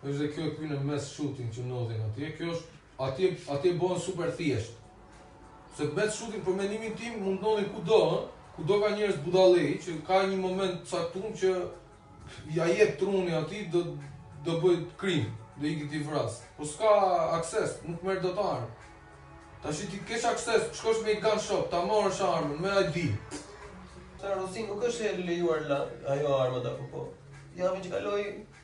Është dhe kjo ky në mass shooting që ndodhin atje, kjo është atje atje bëhen super thjesht. Se mass shooting për mendimin tim mund të ndodhin kudo, kudo ka njerëz budallej që ka një moment të caktuar që ja jep truni atij do do bëj krim, do ikë t'i vrasë. Po s'ka akses, nuk merr dot armë. Tash ti ke akses, shkosh me një gun shop, ta marrësh armën me ID. Ta rosin nuk është e lejuar ajo armë apo po. Ja me që kaloi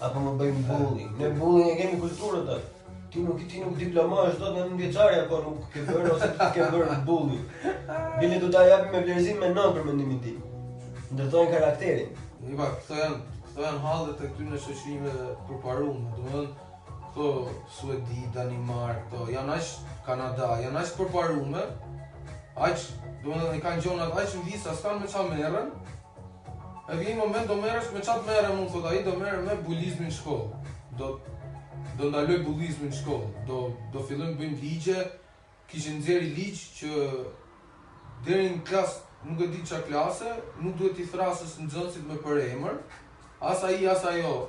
Apo me bëjnë bulli. Ne bulli e kemi kulturën tonë. Ti nuk ti nuk diplomohesh dot në 9 vjeçari apo nuk ke bërë ose të kenë bërë bulli. Bile do ta japim me vlerësim me notë për mendimin tim. Ndërtojnë karakterin. Një pak, këto janë, këto janë hallet e këtyre shoqërive përparume, domethënë, këto Suedi, Danimark, këto janë aq Kanada, janë aq përparume, aq, domethënë, kanë gjonat aq në vijë sa, s'kanë me ça merren, E vjen një moment do merresh me ça të merrem unë, thotë ai, do merrem me bulizmin në shkollë. Do do ndaloj bulizmin në shkollë. Do do fillojnë bëjnë ligje. Kishin nxjerrë ligj që deri në klas, nuk e di ça klase, nuk duhet t'i thërrasësh nxënësit me përemër. As ai, as ajo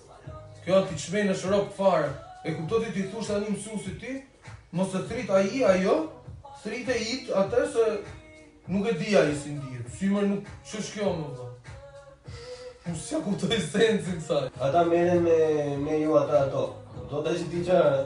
Kjo të çmend o rob fare. E kupton ti t'i thush tani mësuesit ti, mos e thirr ai ajo, thirre it atë se nuk e di ai si ndihet. Si më nuk ç'është kjo më vëlla. Unë s'ja kuptoj sensin kësaj. Ata merren me me ju ata ato. Do të di ti çfarë.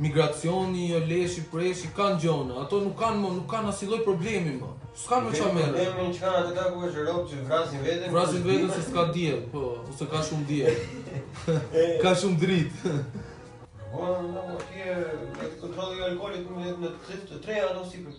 Migracioni, jo leshi, preshi, kanë gjona. Ata nuk kanë më, nuk kanë asnjë lloj problemi më. S'ka me ça merren. Problemi që kanë ata është rob që vrasin veten. Vrasin veten se s'ka diell, po, ose ka shumë diell. ka shumë dritë. Po, po, ti e kontrolloj alkoolit në të tretë ato sipër.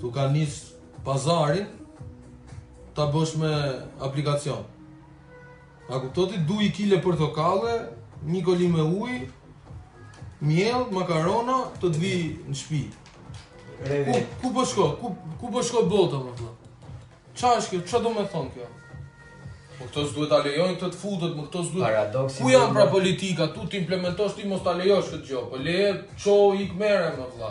Tu ka nis pazarin ta bësh me aplikacion. A kupton ti du i kile portokalle, një koli me uj, mjell, makarona, të t'vijnë në shpi. Ku, ku po shko, ku, ku po shko bota, më thë? Ça është kjo, ça domethonë kjo? Po këto s'duhet ta lejojnë këtë të futet, më këto s'duhet. Paradoksi. Ku janë pra politikat që t'i implementosh ti mos ta lejosh këtë gjë. Po le çohu ik merre më vëlla.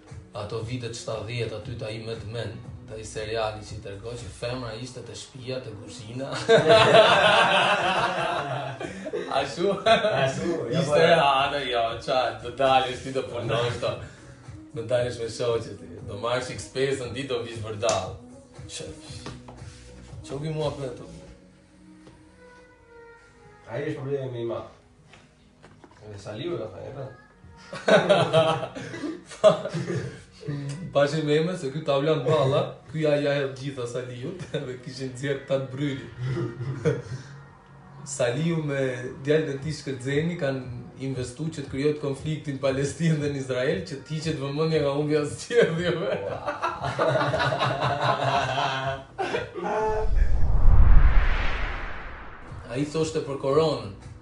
Ato vitet shtatëdhjetë aty ta hiqte mendjen te ai seriali që i tregoi që femra ishte te shpia te guzhina Ashtu Ashtu jo, po, Ishte e anë jo ça të dalësh ti të punojsh të dalësh me shoqet ti Do marrësh ekspres në ditë do vish vërdalë Që Që u mua për e të Ajo është problemi më i madh. Dhe Saliu e ka thënë, e pra. Pashë një meme se kjo tavla në bala, kjo ia ia hedh të gjitha Saliut, dhe kishin nxjerrë te te bryli. Saliu me djalë në tishë këtë zeni kanë investuar që të krijojë konfliktin në Palestinë dhe në Izrael, që të iki vëmendja nga unë vjazë qërë dhe me. Ai thoshte për koronën,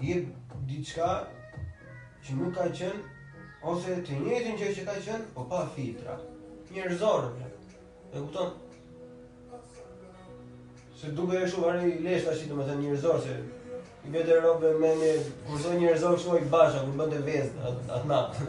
Jep diçka që nuk ka qenë ose të njëjtën gjë që ka qenë, po pa filtra njerëzorë. E kupton? Se duke e shuar i lesh tash domethënë njerëzor se i vetë robë me një kurzo njerëzor kështu ai basha kur bënte vezë at natë.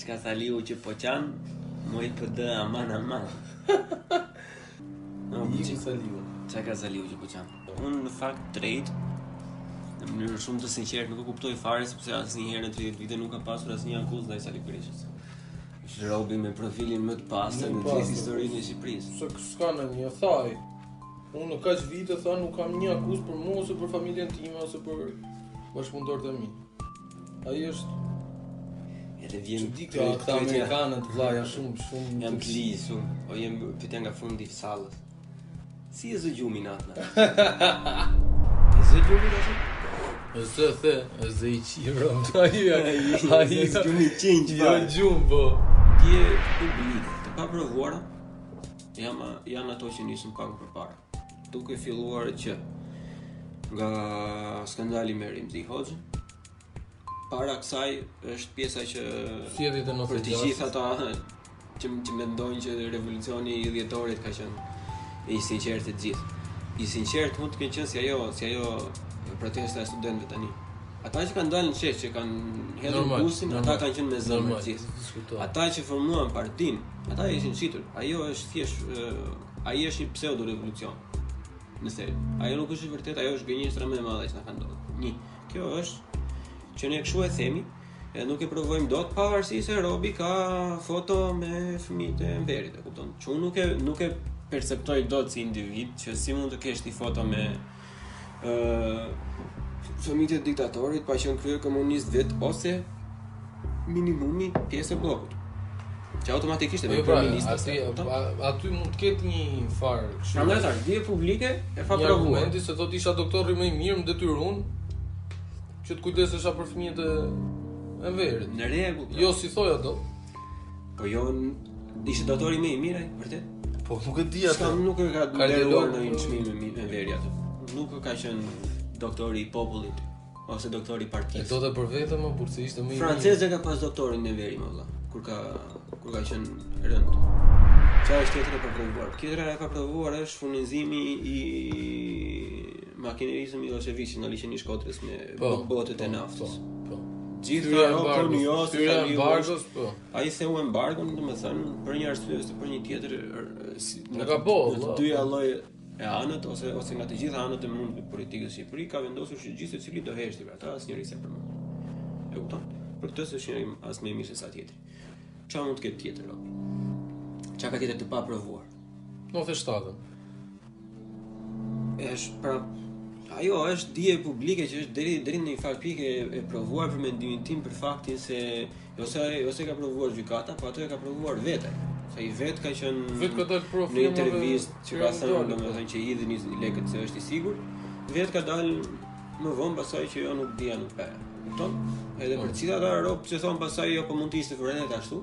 Ç'ka Saliu që po qan, moj për be aman aman. Në një që Saliu. Ça ka Saliu që po qan? Unë në fakt drejt, në mënyrë shumë të sinqertë, nuk e kuptoj fare, sepse asnjëherë në 30 vite nuk ka pasur asnjë akuzë ndaj Sali Berishës. Është robi me profilin më të pastër në gjithë historinë e Shqipërisë. Se kështu tha ai, unë në kaq vite tha nuk kam një akuzë për mu ose për familjen time ose për bashkëpunëtorët e mi. Ai është Edhe vjen që ti ke këta amerikanët vëllai shumë, shumë... Janë të lidhur, po vjen pyetja nga fundi i sallës. Si e zë gjumi natën? E zë gjumi natën? E zë, the, e zë i qiro. A i zë gjumi i qinqë, pa. Jo gjumë, po. Dije publike, të paprovuara, janë, janë ato që nisëm pak përpara. Duke filluar që nga skandali me Remzi Hoxhën, para kësaj është pjesa që thjesht e për të gjithë ata që që mendojnë që revolucioni i dhjetorit ka qenë i sinqertë të gjithë. I sinqertë mund të kenë qenë si ajo, si ajo protesta e studentëve tani. Ata që kanë dalë në shesh, që kanë hedhur bustin, ata kanë qenë me zemër të gjithë. Ata që formuan partinë, ata ishin shitur. Ajo është thjesht Ai është një pseudo revolucion, nëse... Ajo nuk është e vërtetë, ajo është gënjeshtra më e madhe që na kanë dhënë. Një, kjo është që ne kshu e themi, e nuk e provojmë dot pavarësisht se robi ka foto me fëmijët e Enverit, e kupton? Që unë nuk e nuk e perceptoj dot si individ që si mund të kesh ti foto me Ëh, fëmijët e diktatorit pa qenë kryekomunist vetë ose minimumi pjesë e bllokut. Që automatikisht e bëjnë po, pra, komunist. Aty aty mund të ketë një farë kështu. Prandaj thashë, dije publike e paprovuar. Argumenti se thotë isha doktorri më i mirë, më detyruan që të kujdesesha për fëmijët e Enverit. Në rregull. Po. Jo s'i thoja dot. Po jo, ishte doktori më i mirë, vërtet? Po nuk e di atë. Sa nuk e ka dërguar në një çmim më mirë veri atë. Nuk ka qenë doktor i popullit ose doktor i partisë. E do të për vetëm më burrë, ishte më i mirë. Francezë ka pas doktorin në veri mo vëlla, kur ka kur ka qenë rënd. Çfarë është tjetër e paprovuar? Tjetra e paprovuar është furnizimi i Makinerisë së Milosheviqit nga liqeni i Shkodrës me po, botet po, e naftës. Po. po. Gjithë ato embargo, jo, si ka embargo, po. Ai se u embargo, domethënë, për një arsye ose për një tjetër, si në ka boll, nga të dyja anët ose ose nga të gjitha anët e mundshme të politikës së Shqipërisë ka vendosur që gjithsecili do heshtë për atë arsye se për mua. E kupton? Për këtë s'është një as më mirë se sa tjetri. Çfarë mund të ketë tjetër? Çfarë ka tjetër të paprovuar? 97-ën. Është pra ajo është dije publike që është deri deri në një farë pike e provuar për mendimin tim për faktin se ose ose ka provuar gjykata, po ato e ka provuar vetë. Se ai vetë ka qenë vetë ka dalë profi në intervistë që ka thënë domethënë që jepini lekët se është i sigurt. Vetë ka dalë më vonë pasaj që jo nuk dija nuk pa. Kupton? Edhe për po. ça ata robt që thonë pasaj jo po mund të ishte vërtet ashtu.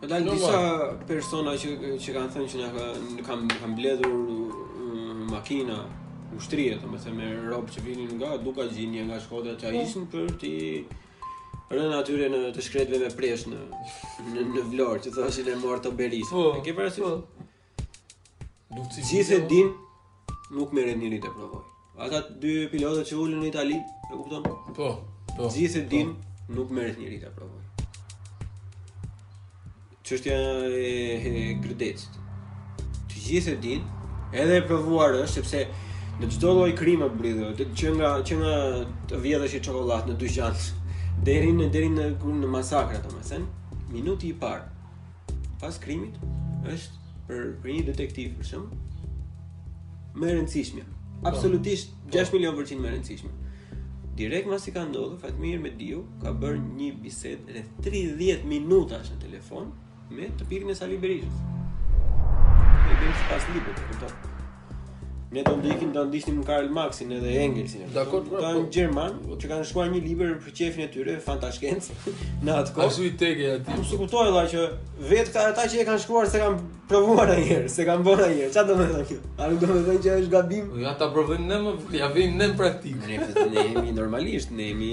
Kanë dalë disa persona që që kanë thënë që na kanë kam kanë mbledhur mm, makina ushtrie, domethënë me robt që vinin nga Dukagjini e, nga Shkodra që po. ishin për t'i rënë atyre në të shkretëve me presh në në, në Vlorë, që thoshin e morte Berisha. Po. E ke parasysh? Po. Gjithë e dinë nuk merret njeri ta provojë. Ata dy pilotët që u ulën në Itali, e kupton? Po, po. Gjithë e po. dinë nuk merret njeri ta provojë. Çështja e, e Gërdecit. Të gjithë e dinë, edhe e provuar është, sepse në çdo lloj krimi ore, që nga që nga të vjedhësh një çokollatë në dyqan deri në deri në në masakra domethënë, minuti i parë pas krimit është për për një detektiv për shembull më e rëndësishmja. Po. Absolutisht 6 po. milion përqind më e rëndësishme. Direkt masi ka ndodhur Fatmir Mediu ka bërë një bisedë rreth 30 minutëshe në telefon me të birin e Sali Berishës. Sali Berisha pas librit, kupton? Ne do të ikim të ndiqnim Karl Marxin edhe Engelsin. Dakor, po. Ata janë gjerman, që kanë shkruar një libër për qejfin e tyre, fantashkencë, në atë kohë. Ashtu i tege aty. Unë supportoj dha që vetë këta ata që e kanë shkruar s'e kanë provuar ndonjëherë, s'e kanë bërë ndonjëherë. Çfarë do të thotë kjo? A nuk do të thotë që është gabim? Po ja ta provojmë ne, ne ia vëmë ne në praktikë. Ne vetëm ne jemi normalisht, ne jemi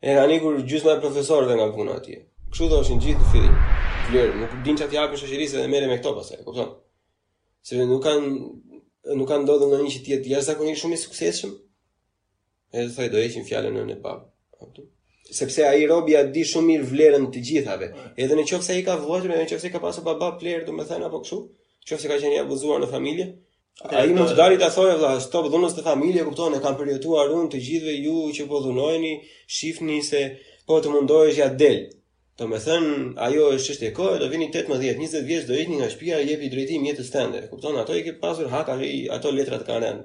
E kanë ikur gjysma e profesorëve nga puna atje. Kështu do ishin gjithë në fillim. Vlerë, nuk dinë ça t'i japin shoqërisë dhe merren me këto pastaj, e kupton? Se nuk kanë nuk ka ndodhur ndonjë që të jetë jashtëzakonisht shumë i suksesshëm. Edhe thojë do heqim fjalën nënë babë. Sepse ai robi ia di shumë mirë vlerën të gjithave. Edhe në qoftë se ai ka vuajtur, edhe në qoftë se ka pasur baba plehrë, domethënë apo kështu, qoftë se ka qenë i abuzuar në familje, Okay, Ai mund të dali të thojë vëlla, stop dhunës në familje, kupton, e kam përjetuar unë të gjithëve ju që po dhunoheni, shifni se po të mundohesh ia del. Domethënë, ajo është çështje kohe, do vini 18, 20 vjeç do ikni nga shtëpia, jepi drejtim jetës tënde. Kupton, ato i ke pasur hak, ato letra të kanë rënë.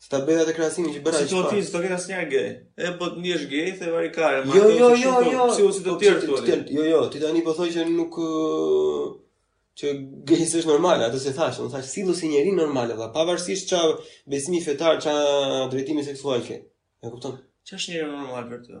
Se ta bëja atë krahasimin që bëra. Si thua ti, s'do ketë asnjë gjë. E po të ndihesh gej, the vari kare, më jo, jo, jo, jo, si u si të po, tjerë thonë. Jo, jo, ti tani po thua që nuk që gej s'është normale, atë s'e thashë, unë thashë sillu si njeri normal, vëlla, pavarësisht ça besimi fetar, ça drejtimi seksual ke. E kupton? Ç'është njeri normal për ty?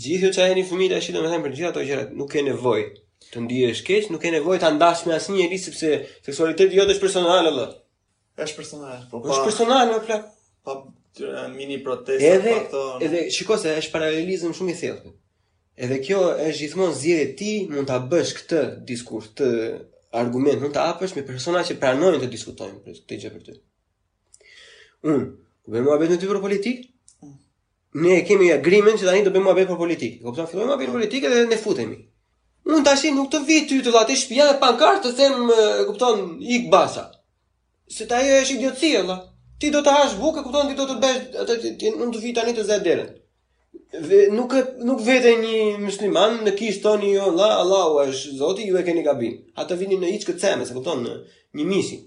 Gjithë që jeni fëmijë tash domethënë për gjithë ato gjërat, nuk ke nevojë të ndihesh keq, nuk ke nevojë ta ndash me asnjeri, sepse seksualiteti jot është personal, vëlla. është personal, po pa... është personal, me plak. Pa mini protesta, edhe, pa këto... Edhe, shiko se është paralelizm shumë i thellë. Edhe kjo është gjithmonë zgjedhje ti mund ta bësh këtë diskurs, këtë argument mund ta hapësh me persona që pranojnë të diskutojnë për këtë gjë për ty. Unë, do bëj muhabet me ty për politikë? Ne e kemi agreement që tani do bëjmë muhabet për politikë. Do të fillojmë muhabet për politikë dhe ne futemi. Unë tashi nuk të vij ty vëlla te shtëpia me pankartë të them, e kupton, ik Basha. Se ta ajo është idiotësi vëlla. Ti do të hash bukë, kupton, ti do të bësh atë ti, ti unë të vij tani të zë derën. Dhe nuk e nuk vete një musliman në kishë të thojë jo vëlla, Allahu është Zoti, ju e keni gabim. Atë vini një çikë te zemra, e kupton, në një misin.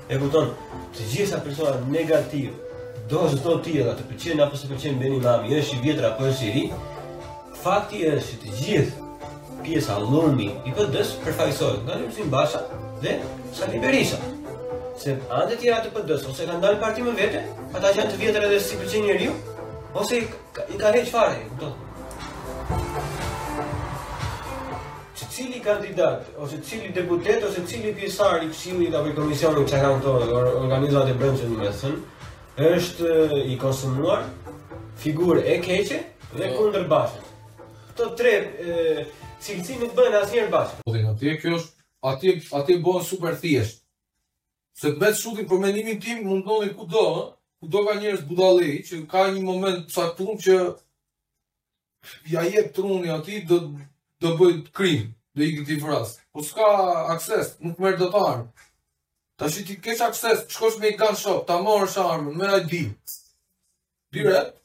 E kupton, të gjithë janë persona negativë, do s'do ti vëlla të pëlqen apo s'të pëlqen Arben Imami, është i vjetër apo është i ri, fakti është që të gjithë pjesa llumi i PD-s përfaqësohet nga Lulzim Basha dhe Sali Berisha. Se anët e tjera të PD-s ose kanë dalë parti më vete, ata që janë të vjetër edhe s'i pëlqen njeriu, ose i ka heq fare, kupton? Secili kandidat ose cili deputet ose cili pjesëtar i Këshillit apo i Komisionit që kanë këto organizat e brendshme domethënë, është i konsumuar figurë e keqe dhe po. kundër bashkë. Këto tre cilësi nuk bëhen asnjëherë bashkë. Po dhe atje kjo është atje atje bën super thjesht. Se të bëhet shooting për mendimin tim mund të ndodhi kudo, ë? Kudo ka njerëz budallenj që ka një moment të caktuar që ja jep truni aty do do bëj krim, do iki t'i vras. Po s'ka akses, nuk merr dot armë. Tashi ti ke akses, shkosh në një gun shop, ta marrësh armën, me ID. Direkt.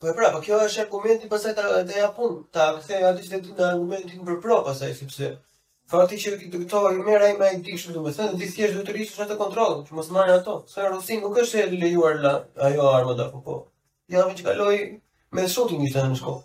Po e pra, po kjo është argumenti pastaj ta kthej prapë unë, ta kthej atë që ti në argumentin për pro pastaj, sepse fakti që ti do të marrë ai diçka, domethënë, ti thjesht do të rrisësh atë kontroll, që mos marrin ato. Se Rusi nuk është e lejuar ajo armë apo. Ja, meqë kaloi me shooting tani në shkollë.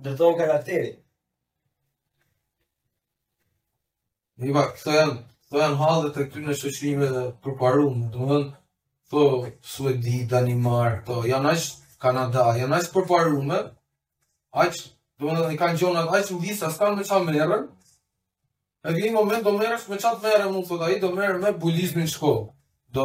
ndërton karakterin. Po këto janë, këto janë hallet e këtyre shoqërive të përparume, domethënë këto Suedi, Danimarkë, këto janë aq Kanada, janë aq përparume. Aq, domethënë i kanë gjonat aq në vijë sa, s'kan më çfarë merren. Në një moment do merresh me ça të merrem unë, thotë ai do merrem me bullizmin në shkollë. Do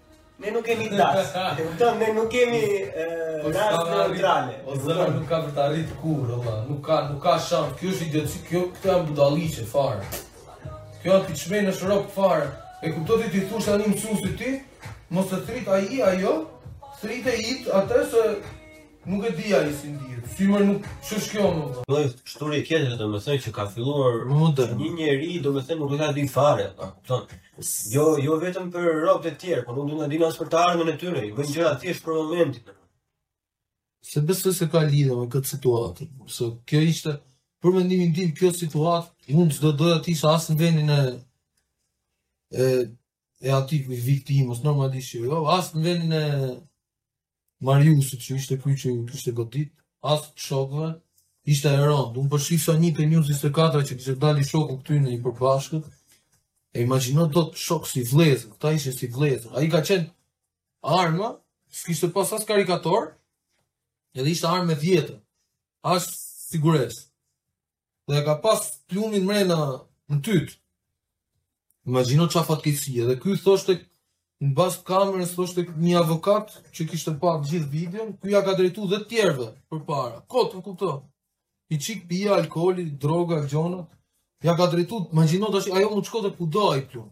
Ne nuk kemi as. E kupton, ne nuk kemi as banjo neutrale. O zëra nuk ka për të arrit kurrë, valla. Nuk ka, nuk ka shans. Kjo është idiot, kjo këto janë budalliqe fare. Kjo ti çmej në shërop fare. E kupton ti ti thosh tani mësuesi ti, mos të thrit ai ajo, thrit e it atë se nuk e di ai si ndihet. Si më nuk ç'është kjo more. Lloj shthurje tjetër domethënë që ka filluar në njerëz domethënë nuk e di fare, kupton? Jo, jo vetëm për robt e tjerë, por nuk duan të dinë as për të ardhmen e tyre, i bëjnë gjëra thjesht për momentin. S'e besoj se ka lidhje me këtë situatë, se kjo ishte për mendimin tim kjo situatë, unë s'do doja të isha as në vendin e e e atij viktimës, normalisht jo, as në vendin e Mariusit që ishte ky që kishte godit, as të shokëve, ishte e rëndë. Unë po shifsha një te Njëzetekatra që kishte dali shoku këtyne i përbashkët, e imagjino dy shokë si vllezër, këta ishin si vllezër. Ai ka qenë arma, s'kishte pas as karikator, edhe ishte armë e vjetër, as siguresë. dhe e ka pas plumin mrena në tytë. Imagjino ça fatkeqësie, edhe ky thoshte, në bazë të kamerës thoshte një avokat që kishte pa gjithë videon, ky ja ka drejtu dhe tjerve përpara. Kot, më kupto? Içik pija, alkooli, droga, gjonat, ja ka drejtu, imagjino tashti, ajo mund të shkonte kudo ai plum.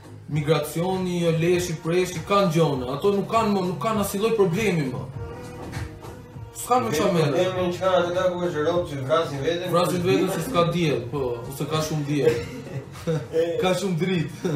Migracioni, jo leshi, preshi, kanë gjona. Ato nuk kanë më, nuk kanë asnjë lloj problemi më. S'kanë më çfarë merren. Problemin e kanë atë, ka robt që vrasin veten. Vrasin veten se s'ka diell, po, ose ka shumë diell. ka shumë dritë.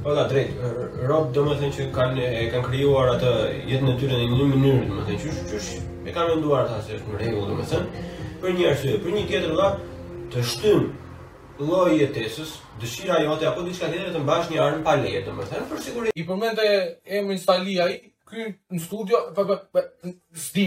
Po da drejt, rob domethënë që kanë e kanë krijuar atë jetën e tyre në një mënyrë, domethënë qysh qysh e kanë menduar ata se është në rregull, domethënë, për një arsye, për një tjetër vëlla të shtyn lloji i jetesës, dëshira jote apo diçka tjetër të mbash një armë pa leje, domethënë, për siguri. I përmendte emrin Sali ai, ky në studio, pa pa pa, sti,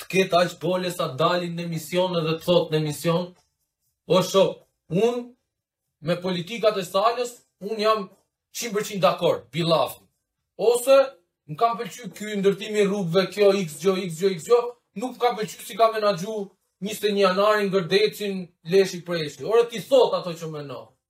të ketë aq bole sa të dali në emision edhe të thotë në emision, o shok, unë me politikat e salës, unë jam 100% dakord, bie llafi. Ose, më ka pëlqy ky ndërtimi i rrugëve, kjo x gjo, x gjo, x gjo, nuk më ka pëlqy si ka menaxhu 21 janarin, Gërdecin, leshi preshi. Ore t'i thotë ato që me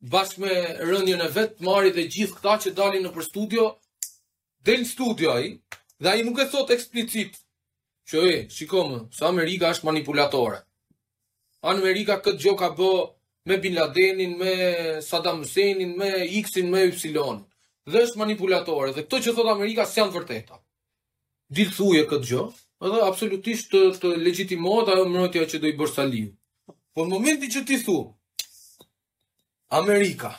bashkë me rënjën e vet, merri dhe gjithë këta që dalin nëpër studio, del në studio ai, dhe ai nuk e thotë eksplicit, që e, shiko më, se Amerika është manipulatore. Amerika këtë gjo ka bë me Bin Ladenin, me Saddam Husseinin, me X-in, me Y-in, dhe është manipulatore, dhe këto që thotë Amerika s'janë të vërteta. Dil thuje këtë gjo, edhe absolutisht të, të legjitimohet ajo mbrojtja që do i bëre Saliut. Por në momentin që ti thu, Amerika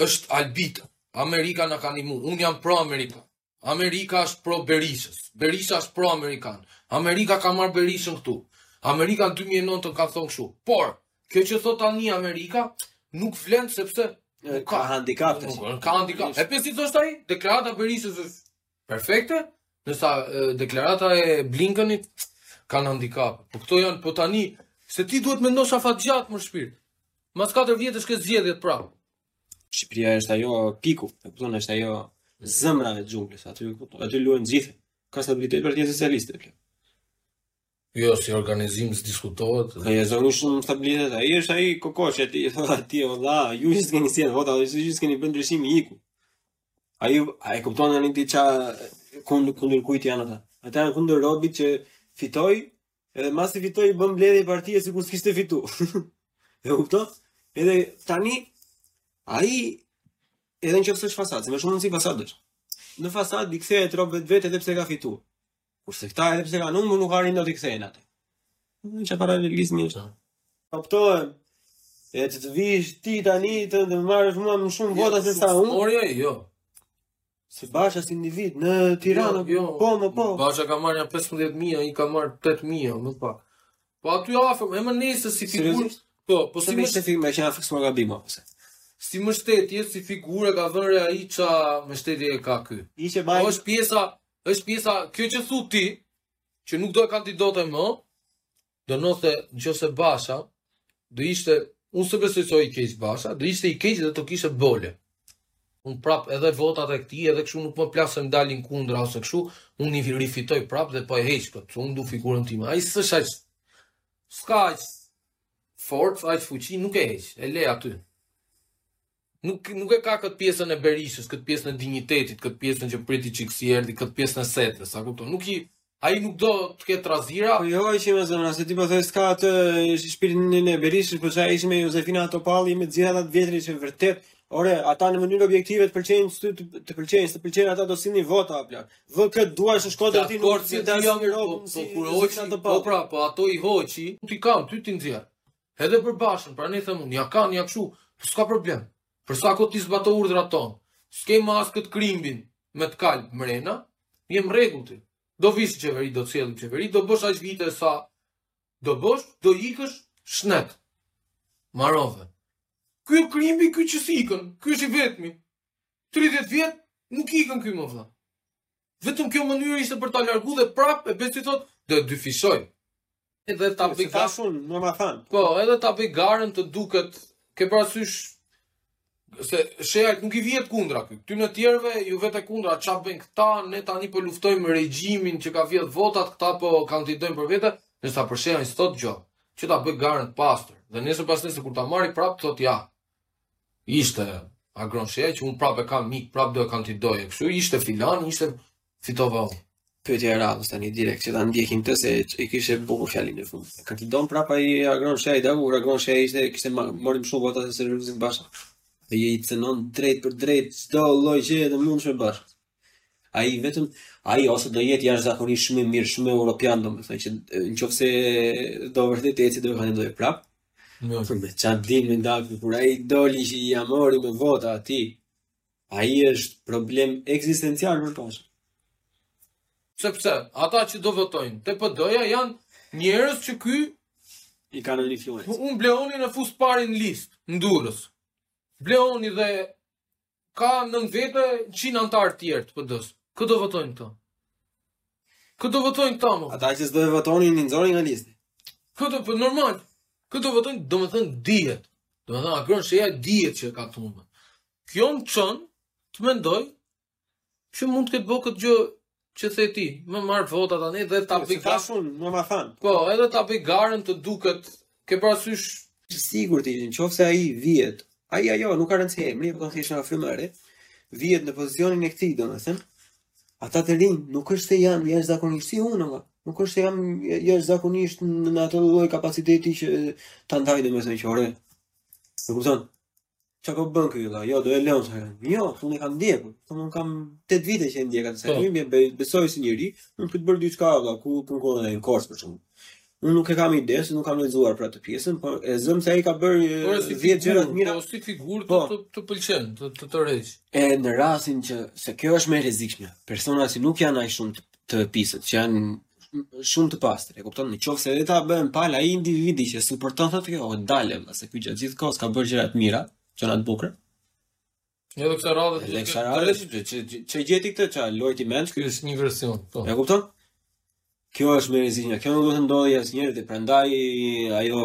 është arbitër, Amerika na ka ndihmu, unë jam pro Amerika, Amerika është pro Berishës, Berisha është pro-amerikan, Amerika ka marrë Berishën këtu, Amerika në 2009 të ka thonë kështu, por Kjo që thotë tani Amerika nuk vlen sepse ka, ka handikap. Ka handikap. E pse thoshte ai? Deklarata e Berishës është perfekte, ndërsa deklaratat e Blinkenit kanë handikap. Po këto janë po tani se ti duhet të mendosh afatgjatë mër shpirt. Mas 4 vjetësh ke zgjedhjet pra. Shqipëria është ajo piku, e kupton, është ajo zemra e xhunglës aty, aty luajnë gjithë. Ka stabilitet Partia Socialiste. Jo, si organizim s'diskutohet. Dhe rezonu shumë në stabilitet, ai është ai kokosh, e ti e thonë atij, o la, ju që s'keni sjellë vota, dhe që s'keni bërë ndryshim, ikni. Ai, a e kupton në një ti ça kundë, kundër kujt janë ata. Ata janë kundër robit që fitoi, edhe masi fitoi, bën mbledhje partie sikur s'kishte fitu. e kupto? Edhe tani, ai, edhe në qoftë se është fasadë, se me shumë mundësi fasadë është. Në fasadë, i kthehet robi vetvetes edhe pse ka fitu. Kurse këta edhe pse kanë humbur nuk arrijnë dot t'i kthehen atë. Në çfarë paralelizmi është? Kuptohem. E të të vish ti tani të më marrësh mua më shumë jo, vota se sa unë. Por jo, jo. Se Basha si individ në Tiranë, jo, jo. po më po. Basha ka marrë 15000, ai ka marrë 8000, më pak. Po aty afër, më nesër si figurë. Po, po si mbështetje meqë na fiksuar gabim apo se. Si mbështetje si figurë ka vënë ai ça mbështetje ka ky. Ishte bajë. Është pjesa është pjesa kjo që thu ti, që nuk do e kandidote më, do nëse në qoftë se Basha, do ishte, unë s'e besoj se i keq Basha, do ishte i keq dhe të kishte bole. Unë prap edhe votat e këtij, edhe këshu nuk më plas në dalin kundra ose këshu, unë i rifitoj prap dhe po e heq këtë, që unë du figurën tima. Ai s'është aq, s'ka aq forcë, aq fuqi, nuk e heqë, e le aty. Nuk nuk e ka këtë pjesën e Berishës, këtë pjesën e dinjitetit, këtë pjesën që priti çiksi erdhi, këtë pjesën e setës, sa kupton. Nuk i ai nuk do të ketë trazira. Po jo, ai që më zemra, se ti po thoje s'ka atë shpirtin e Berishës, po ça ishim me Jozefina Topalli, me gjithë ata të vjetrit që vërtet Ore, ata në mënyrë objektive të pëlqejnë ty s'të pëlqejnë, të pëlqejnë ata do sillnin vota apo plan. Vë kë dua në Shkodër ti nuk si ta jam në Europë, po kur hoqi ato po pra, po ato i hoqi, t'i kam ty t'i nxjerr. Edhe për Bashën, pra ne them unë, ja kanë, ja kështu, po s'ka problem. Për sa kohë ti zbaton urdhrat tona, s'ke më as këtë krimbin me të kall mrena, je në rregull ti. Do vish në qeveri, do të sjellim në qeveri, do bësh aq vite sa do bësh, do ikësh shnet. Marove. Ky krimbi ky që s'ikën, ky është i vetmi. 30 vjet nuk ikën ky mo vëlla. Vetëm kjo mënyrë ishte për ta largu dhe prap e bën si thotë do e dyfishoj. Edhe ta bëj gashun, më ma than. Po, edhe ta bëj garën të duket ke parasysh se Shehajt nuk i vihet kundra ky. Këtyre të tjerëve ju vete kundra ça bëjnë këta, ne tani po luftojmë regjimin që ka vjedh votat, këta po kandidojnë për vete, ndërsa për Shehajn s'thotë gjë. Që ta bëj garën të pastër. Dhe nesër pasnesër kur ta marri prap thotë ja, Ishte Agron Shehaj që unë prapë e kam mik, prapë do e kandidoj. Kështu ishte filan, ishte fitova unë. Pyetja e radhës tani direkt që ta ndjekim këtë se e kishe bukur fjalinë e fundit. E kandidon prap ai Agron Shehajn, kur Agron Shehaj ishte kishte marrë më shumë vota se Lulzim Basha. Dhe i cënon drejtpërdrejt çdo lloj gjëje të mundshme Bashës. Ai vetëm ai ose do jetë jashtëzakonisht shumë i mirë, shumë europian, domethënë që nëse do vërtet të ecë do e kandidojë prap. Jo. Por me ça ndodhi me Ndak kur ai doli që ia mori me vota aty. Ai është problem ekzistencial për pas. Sepse ata që do votojnë te PD-ja janë njerëz që ky i ka nën influencë. Unë Bleonin e fus të parin në listë, në Durrës. Bleoni dhe ka nën vete 100 anëtarë të tjerë të PD-së. Kë do votojnë këto? Kë do votojnë këta mo? Ata që s'do e votonin, një nxori nga lista. Kë do, për po normal, kë do votojnë, domethënë dihet. Domethënë, Agron Shehaj dihet që e ka të humbur. Kjo më çon të mendoj, që mund të ketë bërë këtë gjë Që the ti, më marr vota tani dhe ta bëj garën. Si unë, më ma than. Po, edhe ta bëj garën të duket ke parasysh i sigurt i nëse ai vihet. Ai ajo nuk ka rëndësi emri, po thjesht na frymëri. Vihet në pozicionin e këtij, domethënë. Ata të rinj nuk është se janë jashtëzakonisht si unë, apo. Nuk është se jam jashtëzakonisht në atë lloj kapaciteti që ta ndaj domethënë që ore. E kupton? Ça po bën ky vëlla? Jo, do e lëmë thënë. Jo, unë kam ndjekur. Po unë kam 8 vite që e ndjek atë po. seri, më besoj si njeri, unë këtë bërë diçka vëlla, ku po kohën e kors për shkakun. Unë nuk e kam ide se nuk kam lexuar për atë pjesën, por e zëm se ai ka bërë 10 gjëra të mira. Po si figurë po. të të pëlqen, të të tërheq. E në rastin që se kjo është më e rrezikshme. Persona që nuk janë aq shumë të pisët, që janë shumë të pastër, e kupton? Në qoftë se ta bën prapë ai individi që suporton thotë jo, o dale, se ky gjatë gjithë kohës ka bërë gjëra të mira, gjëra të bukura. Jo, po kësaj radhe, po kësaj radhe, ç'e gjeti këtë, ça lojti mend, kjo është një version, po. E kupton? Kjo është marrëzia, kjo nuk duhet të ndodhi asnjëherë, e prandaj ajo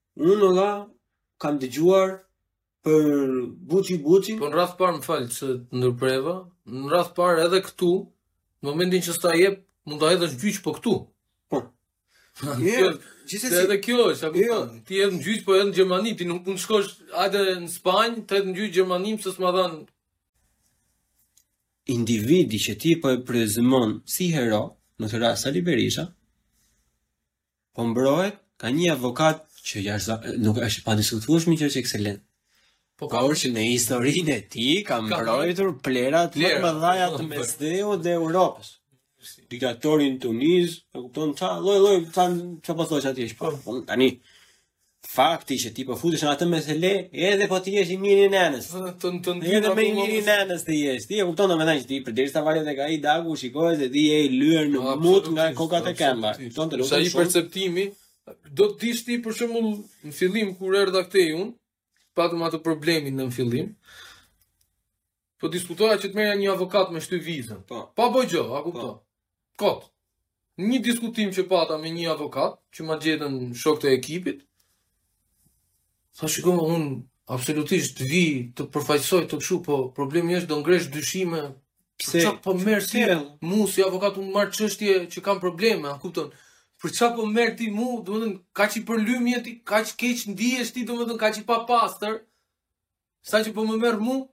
Unë vlla kam dëgjuar për buçi buçi. Po në radhë të parë më fal se të ndërpreva, në radhë të parë edhe këtu, në momentin që s'ta jep, mund ta hedhësh në gjyq po këtu. Po. Jo, gjithsesi. Edhe kjo është, apo jo. ti hedh në gjyq po edhe në Gjermani, ti nuk mund të shkosh atje në Spanjë, të hedhësh në gjyq Gjermaninë pse s'ma dhan individi që ti po e prezumon si hero, në këtë rast Sali Berisha, po mbrohet ka një avokat që jashtë nuk është padiskutueshme që është ekselent. Po ka orë që në historinë e tij ka mbrojtur plehrat më të mëdha të Mesdheut dhe Europës. Diktatorin Tunis, e kupton ça, lloj lloj ça ça po thosh atje, po, po tani Fakti që ti po futesh në atë mesele, edhe po të jesh i miri i nënës. Të të të edhe më i miri i nënës të jesh. Ti e kupton domethënë që ti përderisa varesh tek ai dagu shikohesh se ti je i lyer në mut nga koka te këmba. Kupton të lutem. Sa i perceptimi, do të dish ti për shembull në fillim kur erdha këtej un, patëm atë problemin në fillim. Po diskutoja që të merrja një avokat me shty vizën. Po. Pa bo gjo, a kupton? Po. Kot. Një diskutim që pata me një avokat, që ma gjetën shokët e ekipit, tha shiko, unë absolutisht të vij, të përfaqsoj të këshu, po problemi është do ngresh dyshime, Pse? Ça po merr ti mu si avokat unë marr çështje që kanë probleme, a kupton? Për ça po merr ti mu, domethënë, kaq i përlym je ti, kaq keq ndihesh ti, domethënë, kaq i papastër, Sa që po më merr mua,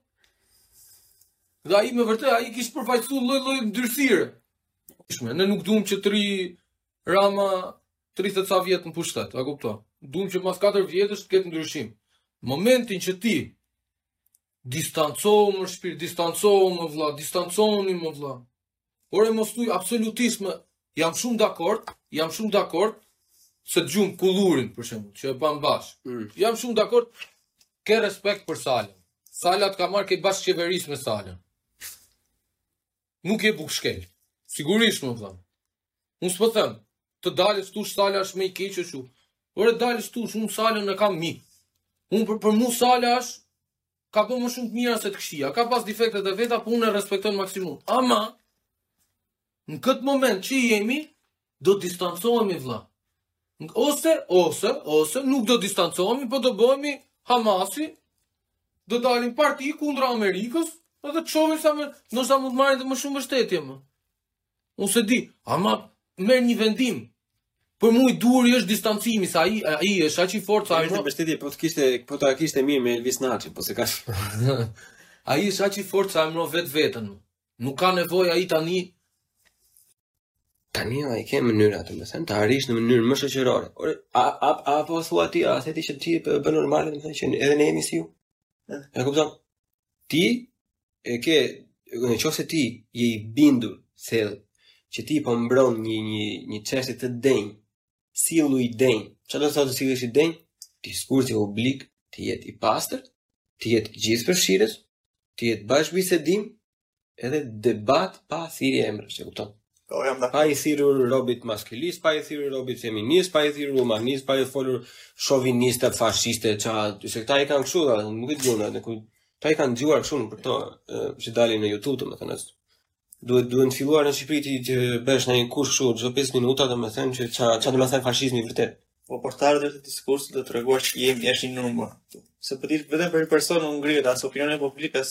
Dhe ai me vërtet ai kish përfaqësuar lloj lloj ndyrësire. Shumë, ne nuk duam që të rri Rama 30 e ca vjet në pushtet, a kupton? Duam që mas 4 vjetësh të ketë ndryshim. Momentin që ti distancohu më shpirt, distancohu më vëlla, distancohuni më vëlla. Por mos thuj absolutisht, jam shumë dakord, jam shumë dakord se të gjumë kullurin për shembull, që e pamë bashkë. Mm. Jam shumë dakord ke respekt për Salën. Sala t'ka marrë, ke bashkë qeveris me Salën. Nuk je bukëshkalë. Sigurisht më thon. Unë s'po them, të dalësh të thuash Sala është më i keq ashtu. Ore dalësh thu, unë Salën e kam mik. Unë për, për mua Sala është ka bërë më shumë të mira se të kqija. Ka pas defektet e veta, por unë e respektoj maksimum. Ama në këtë moment që jemi do të distancohemi vëlla. Ose ose ose nuk do të distancohemi, por do bëhemi Hamasi, do dalim parti kundra Amerikës, edhe çojmë sa më, nëse mund të marrin më shumë mbështetje më. Unë s'e di, ama merre një vendim. Për mu i duhuri është distancimi, se ai, ai është aq i fort, sa i më... Mbështetje, po të kishte, po ta kishte mirë me Elvis Naci, po s'e ka... ai është aq i fortë, sa e mbron vetë veten. Nuk ka nevojë ai tani... Tani ai ka mënyra, domethënë, të arrish në mënyrë më shoqërore. A, a, a, po thua ti, a thua ti që ti për ta bërë normale, domethënë, që edhe ne jemi si ju? E kupton? Ti e ke, në qoftë se ti je i bindur se që ti po mbron një një një çështje të denjë, sillu i denjë. Çfarë do të thotë të sillesh i denjë? Diskursi publik të jetë i pastër, të jetë gjithëpërfshirës, të jetë bashkëbisedim, edhe debat pa thirrje emrash, e kupton? Po jam dakord. Pa i thirrur robit maskilist, pa i thirrur robit feminist, pa i thirrur humanist, pa i folur shoviniste, fashiste, ça, se këta i kanë kështu, dhe, nuk i dinë atë, këta i kanë dëgjuar kështu nëpër këto, që dalin në YouTube, domethënë as. Duhet duhet të filluar në Shqipëri ti të bësh nga një kurs kështu çdo 5 minuta domethënë që ça ça domethënë fashizmi vërtet. Po për të ardhur te diskursi do të treguar që jemi jashtë një numër. Se po dite vetëm për një person nuk ngrihet as opinioni publik as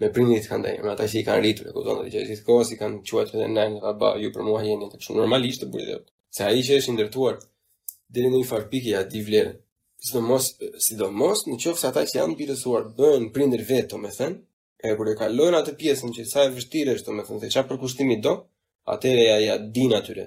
me prindërit kanë, domethënë, me ata që i kanë rritur, e kupton, që gjithë kohë i kanë quajtur edhe nënë apo babë, ju për mua jeni kështu normalisht ta bëjë. Se ai që është i ndërtuar deri në një farë pike ia di vlerën. Sidomos, sidomos në qoftë se ata që janë birësuar bëhen prindër vetë, domethënë, e kur e kalojnë atë pjesën që sa e vështirë është, domethënë, se çfarë përkushtimi do, atëherë ia ia dinë atyre.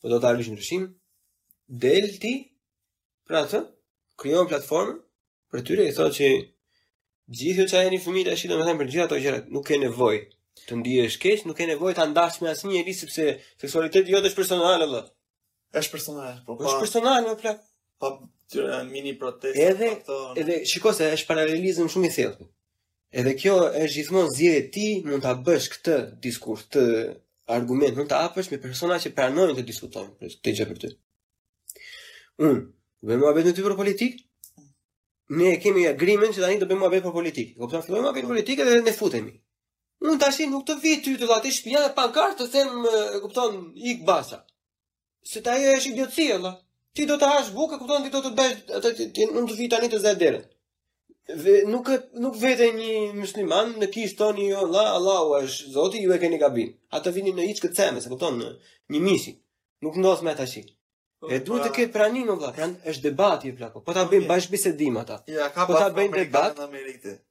Po do të arrish ndryshim, del ti pra ti, krijon platformën për tyre i thua që gjithë që jeni fëmijë tash domethënë për gjithë ato gjëra nuk ke nevojë të ndihesh keq, nuk ke nevojë ta ndash me asnjë njeri sepse seksualiteti jot është personal vëlla. Është personal, po pa. Është personal o plak. Pa pa mini protesta edhe, këto. Edhe shikoj se është paralelizëm shumë i thellë. Edhe kjo është gjithmonë zgjedhje ti mund ta bësh këtë diskurs, këtë argument, mund ta hapësh me persona që pranojnë të diskutojnë për këtë gjë për ty. Unë bëj muhabet me ty për politikë. Ne e kemi agreement që tani do bëjmë muhabet për politikë. Kupton? Fillojmë muhabet për politikë dhe ne futemi. Un tash nuk të vi ty të ty te shpia me pankartë të them, e kupton, ik basa. Se ajo është idiotësi, valla. Ti do të hash bukë, e kupton, ti do të bësh atë ti, ti nuk të vi tani të zëj derën. Dhe nuk e, nuk vete një musliman në kishë t'thonë jo Allah, Allahu është Zoti, ju e keni gabim. Ata vini në hiç këtë semë, se kupton një. Nuk ndodh më tash. Po, e duhet të pra- ketë pranim valla, pran është debati e plako. Po ta bëjmë bashkëbisedim ata. Ja, ka po ta bëjmë debat në Amerikë.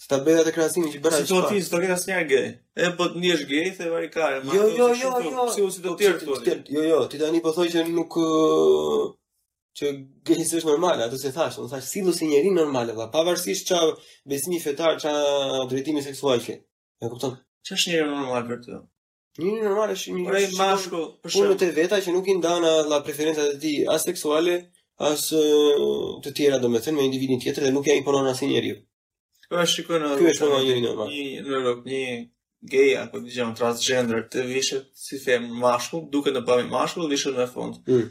S'ta bëj atë krahasimin që bëra. Si domethënë, s'do ketë asnjë gay. E po të ndihesh gay, the vari karin, jo, jo, jo, jo, si unë si të po, tjerë këtu. Jo, jo, ti tani po thua që nuk që gay është normale, atë se thashë, unë thashë sillu si njeri normale, pa pavarësisht ça besimi fetar, ça drejtimi seksual ke. E kupton? Ç'është njeri normal për ty? Njeri normal është një një mashkull, për shumë të veta që nuk i ndan vallai preferencat e tij as seksuale, as të tjera domethënë me individin tjetër dhe nuk ja imponon asnjë njeriu. Pra shikoj në Ky është njeri normal. Një në Europë, një gay apo një gjënë transgender të vishet si femër mashkull, duket në pamje mashkull, vishet me fund. Mm.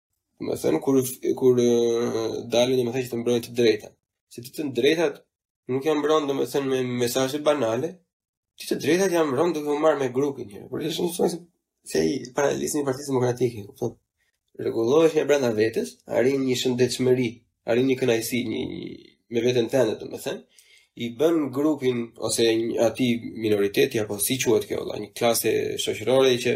Domethënë kur kur dalin domethënë që të mbrojnë të drejtat. Se të të drejtat nuk ja mbron domethënë me mesazhe banale, ti të drejtat ja mbron duke u marrë me grupin një. Por është një çështje si paralelizmi i Partisë Demokratike, kupton? Rregullohu nga brenda vetes, arrin një shëndetshmëri, arrin një kënaqësi, një me veten tënde domethënë i bën grupin ose atij minoriteti apo si quhet kjo valla, një klasë shoqërore që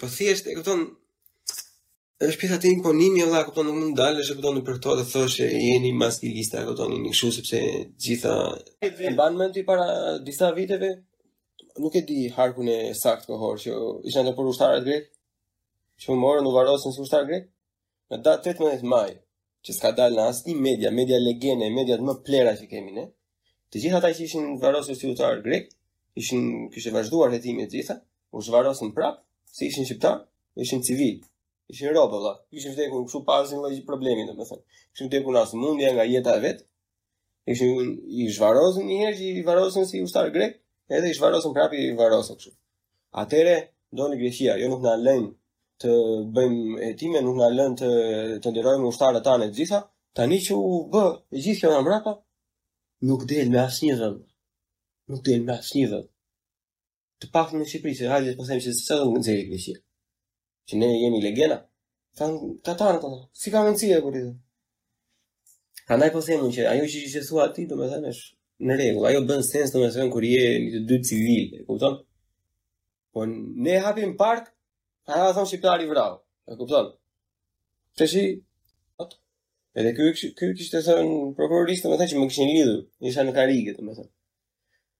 Po thjesht e kupton është pjesa te imponimi valla, e kupton, nuk mund të dalësh e kupton për këto të thosh jeni maskilista, e kupton, jeni kështu sepse gjitha e mban mend ti para disa viteve nuk e di harkun e saktë kohor që ishin ato për ushtarët grekë që u morën u varrosën si ushtarë grekë në datë 13 maj, që s'ka dalë në asnjë media, media legene, mediat më plera që kemi ne. Të gjithë ata që ishin varrosur si ushtarë grekë, ishin kishte vazhduar hetimi të gjitha, u zhvarrosën prap, se ishin shqiptarë, ishin civilë, ishin robë valla, ishin vdekur kështu pa asnjë lloj problemi domethënë. Ishin vdekur nga sëmundja nga jeta e vet. Ishin i zhvarrosën një herë që i varrosën si ushtarë grekë, edhe i zhvarrosën prapë i varrosën kështu. Atëherë thoshte Greqia, jo nuk na lën të bëjmë hetime, nuk na lën të të nderojmë ushtarët tanë të gjitha. Tani që u bë e gjithë kjo mbrapa, nuk del me asnjë vend. Nuk del me asnjë vend. Të paktën në Shqipëri, se hajde të po them se sa do të nxjerrë Greqia. Që ne jemi legena. Kanë të drejtë ata. Si ka mundësi e kurrë. Prandaj po them unë që ajo që thua ti, domethënë është në rregull. Ajo bën sens domethënë kur je në të dy civil, e kupton? Po ne hapim park, aha thonë shqiptari vrau. E kupton? Tash Edhe ky ky kishte thënë prokurorisë domethënë që më kishin lidhur, isha në karrige domethënë.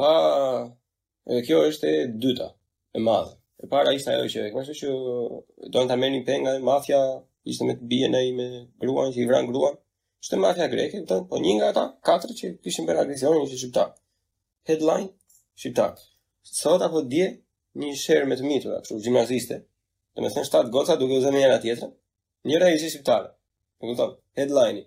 Pa edhe kjo është e dyta, e madhe. E para ishte ajo që kështu që doin ta merrnin peng nga mafia, ishte me të bijën ai me gruan që i vranë gruan. Ishte mafia greke, kupton? Po një nga ata katër që kishin bërë agresionin ishte shqiptar. Headline shqiptar. Sot apo dje një sherr me të mitura, kështu gjimnaziste. Domethënë shtat goca duke u zënë njëra tjetrën. Njëra ishte shqiptare. E kupton? Headline.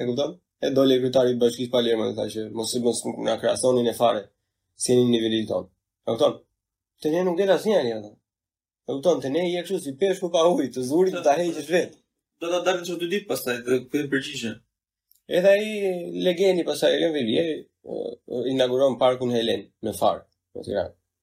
E kupton? E doli kryetari i bashkisë Palermo dhe tha që mos mos na krahasoni fare si në nivelin tonë. E kupton? Te ne nuk del asnjëri atë. E kupton? Te ne je kështu si peshku pa ujë, të zuri do ta heqësh vetë. Do të dalin çdo dy ditë pastaj të kthejnë përgjigje. Edhe ai legeni pastaj Erion Veliaj inauguron parkun Helen në Far, në Tiranë.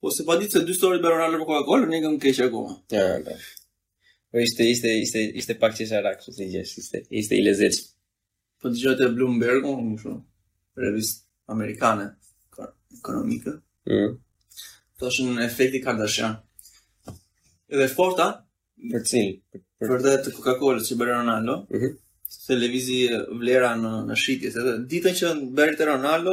Po se pa ditë se dy story me Ronaldo për Coca-Cola, ne kemi keq akoma. Ja, ja. Po ishte ishte ishte ishte pak qesharak kështu si gjest, ishte ishte i lezetshëm. Po dëgjoj te Bloomberg unë më shumë. Revist amerikane ka- ekonomike. Mm. Thoshin në efekti Kardashian. Edhe forta Për cilin? për të të Coca-Cola që bëri Ronaldo, Mhm. se lëvizi vlera në në shitje, se edhe ditën që bëri atë Ronaldo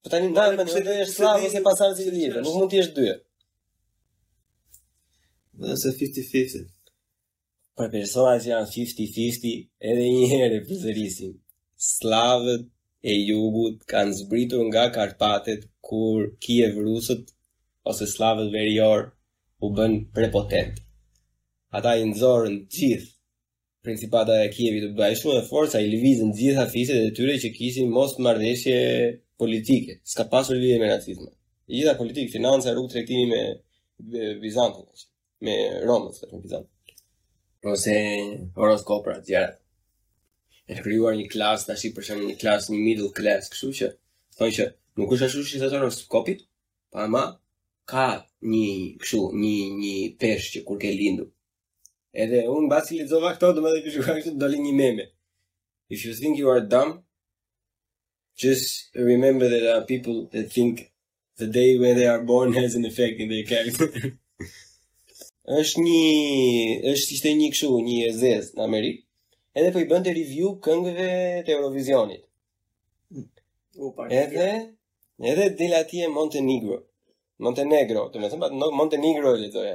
Po tani ndaj njeri është sllav ose pasardhës ilir, nuk mund të jesh dy. Dhe se 50-50. Për persona që janë 50-50, edhe një herë e përsërisim. Sllavët e jugut kanë zbritur nga Karpatet kur Kiev rusët ose sllavët veriorë u bënë prepotentë. Ata i nxorën të gjithë Principata e Kievit u bë shumë e fortë sa i lëvizin të gjitha fiset e tyre që kishin mosmarrëveshje politike. S'ka pasur lidhje me nacizmin. E gjitha politikë, financa, rrugë tregtimi me Bizantin, me Romën, me Bizantin. Ose horoskopë a të tjera. Është krijuar një klasë tash për shembull një klasë një middle class, kështu që thonë që nuk është ashtu si thotë horoskopi, po ama ka një kështu një një peshë që kur ke lindur Edhe unë mbasi i lexova këto, domethënë kështu kështu doli një meme. If you think you are dumb, just remember that there are people that think the day when they are born has an effect in their character. është një është ishte një kështu, një e zezë në Amerikë. Edhe po i bënte review këngëve të Eurovisionit. Edhe edhe del ajo e Montenegro. Montenegro, domethënë Montenegro e lexoi.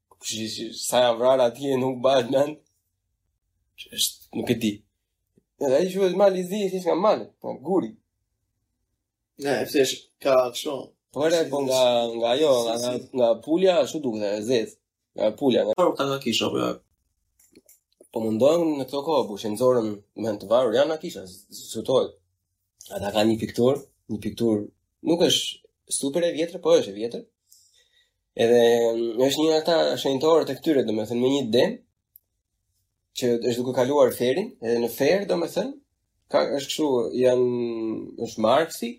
Sa janë vrarë atje nuk bëhet mend. Është nuk e di. Edhe ai quhet mal i zi, s'ka mal, po guri. Ne, e fshesh ka kështu. Po era po nga nga ajo, nga nga pulja, ashtu duket, e zezë. Nga pulja, nga. Po ka nga kisha apo ja. Po mundohen në këto kohë, po shenjtorët me të varur janë nga kisha, zotohet. Ata kanë një pikturë, një pikturë nuk është super e vjetër, po është e vjetër. Edhe mm, është një ata shenjtorë të këtyre, domethënë, me një dem, që është duke kaluar ferrin, edhe në ferr, domethënë, ka, është kështu, janë, është Marksi,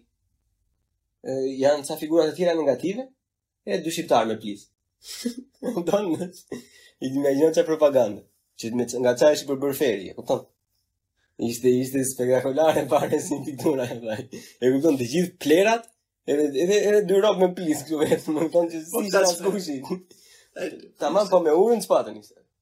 janë ca figura të tjera negative, E dy shqiptarë me plis. Kupton. Imagjino çfarë propagande. Që me nga ça është përbërë ferri, e kupton? Ishte ishte spektakolare para si piktura e vaj. E kupton të gjithë plehrat, edhe edhe edhe dy rob me plis këtu vetëm, më kupton që po, si sa skushi. Tamam po me hurin, shpatën?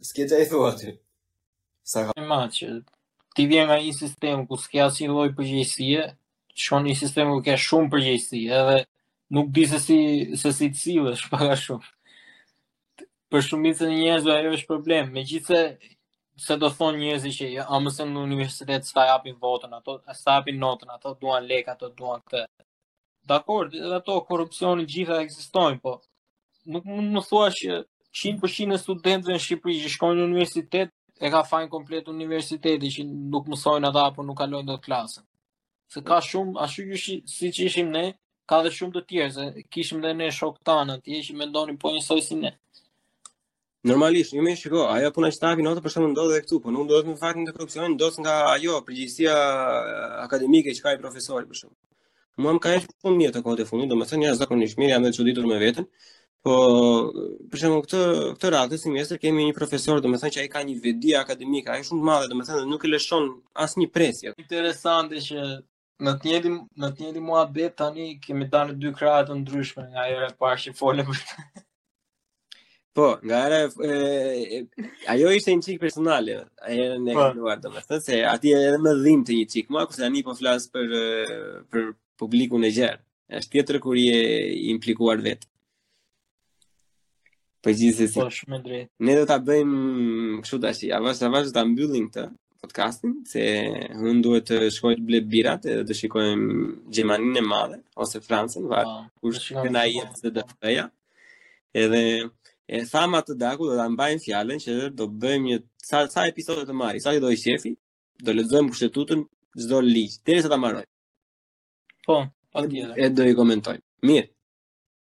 S'ke ç'të thuash ti. Sa ka... Ma që ti vjen nga një sistem ku s'ke asnjë lloj përgjegjësie, shkon në një sistem ku ke shumë përgjegjësi, edhe nuk di se si se si të sillesh pak a shumë. Për shumicën e njerëzve ajo është problem, megjithëse do thonë njerëzit që ja, epo se në universitet s'ta japin votën ato, s'ta japin notën ato, duan lek ato, duan këtë. Dakord, edhe ato korrupsioni të gjitha ekzistojnë, po nuk mund të thua që 100% e studentëve në Shqipëri që shkojnë në universitet e ka fajin komplet universiteti që nuk mësojnë ata apo nuk kalojnë dot klasën. Se ka shumë, ashtu si, siç ishim ne, ka dhe shumë të tjerë, se kishim dhe ne shokë tanë atje që mendonin po njësoj si ne. Normalisht, jo më shiko, ajo puna që s'ta japin notën për shembull ndodh edhe këtu, po nuk ndodh me faktin e korrupsionit, ndodh nga ajo përgjegjësia akademike që ka ai profesori për shembull. Mua më ka ecur shumë mirë këto kohët e fundit, domethënë jashtëzakonisht mirë, jam edhe çuditur me veten. Po për shembull këtë këtë radhë semestër kemi një profesor domethënë që ai ka një veti akademike, ai shumë të madhe domethënë nuk e lëshon asnjë presje. Interesante që Në të njëjtin në të njëjtin muhabet tani kemi dalë në dy krahë të ndryshme nga hera e parë që folëm. Po, nga hera e, ajo ishte një çik personale, ajo ne po. luat domethënë se aty edhe më dhimbte një çik mua, kurse tani po flas për për publikun e gjerë. Është tjetër kur je implikuar vetë. Po gjithsesi. Po shumë drejt. Ne do ta bëjmë kështu tash, avash avash ta mbyllim këtë podcastin se unë duhet të shkoj të blej birat edhe të shikojmë Gjermaninë e Madhe ose Francën, varet po, kush shkon ai jep se do të bëjë. Edhe e thama të daku do ta mbajmë fjalën që do bëjmë një sa sa episode të marri, sa të dojë shefi, do lexojmë kushtetutën çdo ligj, derisa ta mbarojmë. Po, patjetër. E do i komentojmë. Mirë.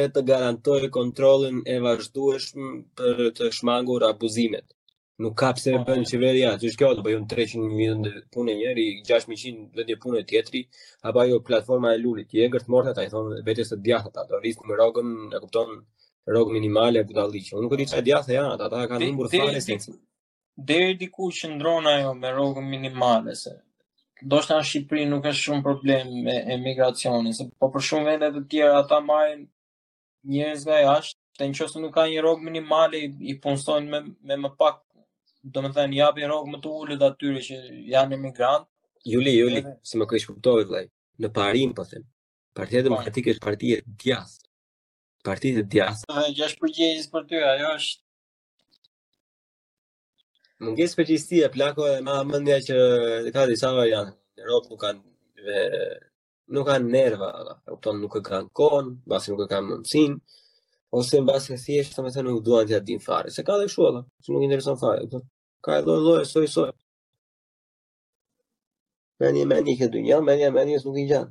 e të garantojë kontrollin e vazhdueshëm për të shmangur abuzimet. Nuk ka pse bën qeveria, që është kjo të bëjë 300 vende pune njëri, 600 vende pune tjetri, apo ajo platforma e Lulit. I ngrëntë mortja ata i thonë vetes të djathtë ata, do rrisim rrogën, e kupton, rrogë minimale budalliqe. Unë nuk e di çfarë të djathtë janë ata, ata kanë humbur fare se deri diku qëndron ajo me rrogën minimale se ndoshta në Shqipëri nuk është shumë problem me emigracionin, se po për shumë vende të tjera ata marrin njerëz nga jashtë, dhe në qoftë se nuk ka një rrogë minimale i, i punësojnë me, me më pak, domethënë, japin rrogë më të ulët atyre që janë emigrantë. Juli, Juli, dhe... se më kështë kuptohet, dhe, në parim, po them, partia demokratike është parti e djathtë, parti e djathtë. Dhe, gjash përgjegjës për ty, ajo është Mungesë përgjegjësie, plako ma ha mendja që ka disa variante. Në radhë nuk kanë, nuk kanë nerva, e kupton nuk e kanë kohën, mbase nuk e kanë mundësinë, ose mbase thjesht, domethënë, nuk duan t'ia dinë fare. Se ka dhe kështu, ala, që nuk intereson fare, kupton. Ka lloj-lloj, soj-soj. Mendje, mendje, kjo dynja, mendja mendjes nuk i ngjan.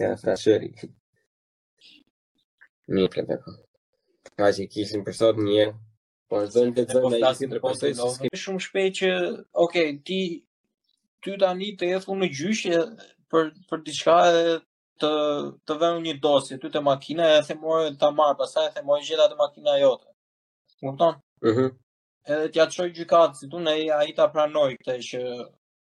Ja, sa shëri. Mirë, këtë të kohë. Ka që kishin për sot një, po në zënë të të zënë, në isin të pasoj, që s'ke... Shumë shpejt që, okej, ti, ty tani të hedh unë në gjyq për, për diçka edhe të, të vë unë një dosje, ty te makina edhe them po e marr, pastaj edhe them e gjeta te makina jote. Kupton? Mhm. Edhe t'ia çoj gjykatësit unë, ai ta pranojë këtë që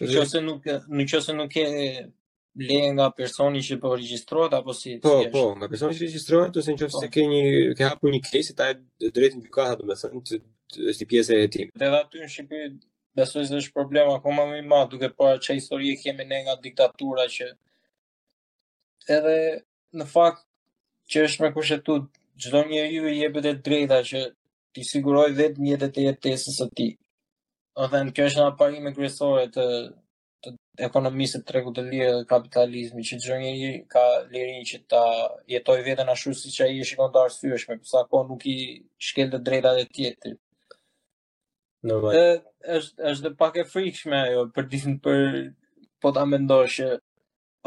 Në qoftë se nuk në qoftë se nuk ke leje nga personi që po regjistrohet apo si Po, si po, nga personi që regjistrohet ose në qoftë se ke një ke hapur një case ta ka dhënë të drejtën gjykata domethënë të është pjesë e hetimit. Dhe aty në Shqipëri besoj se është problem akoma më i madh duke parë çfarë historie kemi ne nga diktatura që edhe Në fakt, që është me kushtetutë, çdo njeriu i jepet e drejta që t'i sigurojë vetes mjetet e jetesës së tij. Domethënë, kjo është nga parimet kryesore të të ekonomisë së tregut të lirë dhe kapitalizmit, që çdo njeri ka lirinë që ta jetojë veten ashtu siç ai e shikon të arsyeshme, për sa kohë nuk i shkel të drejtat e tjetrit. Normal. Dhe është është dhe pak e frikshme ajo për disa për po ta mendosh që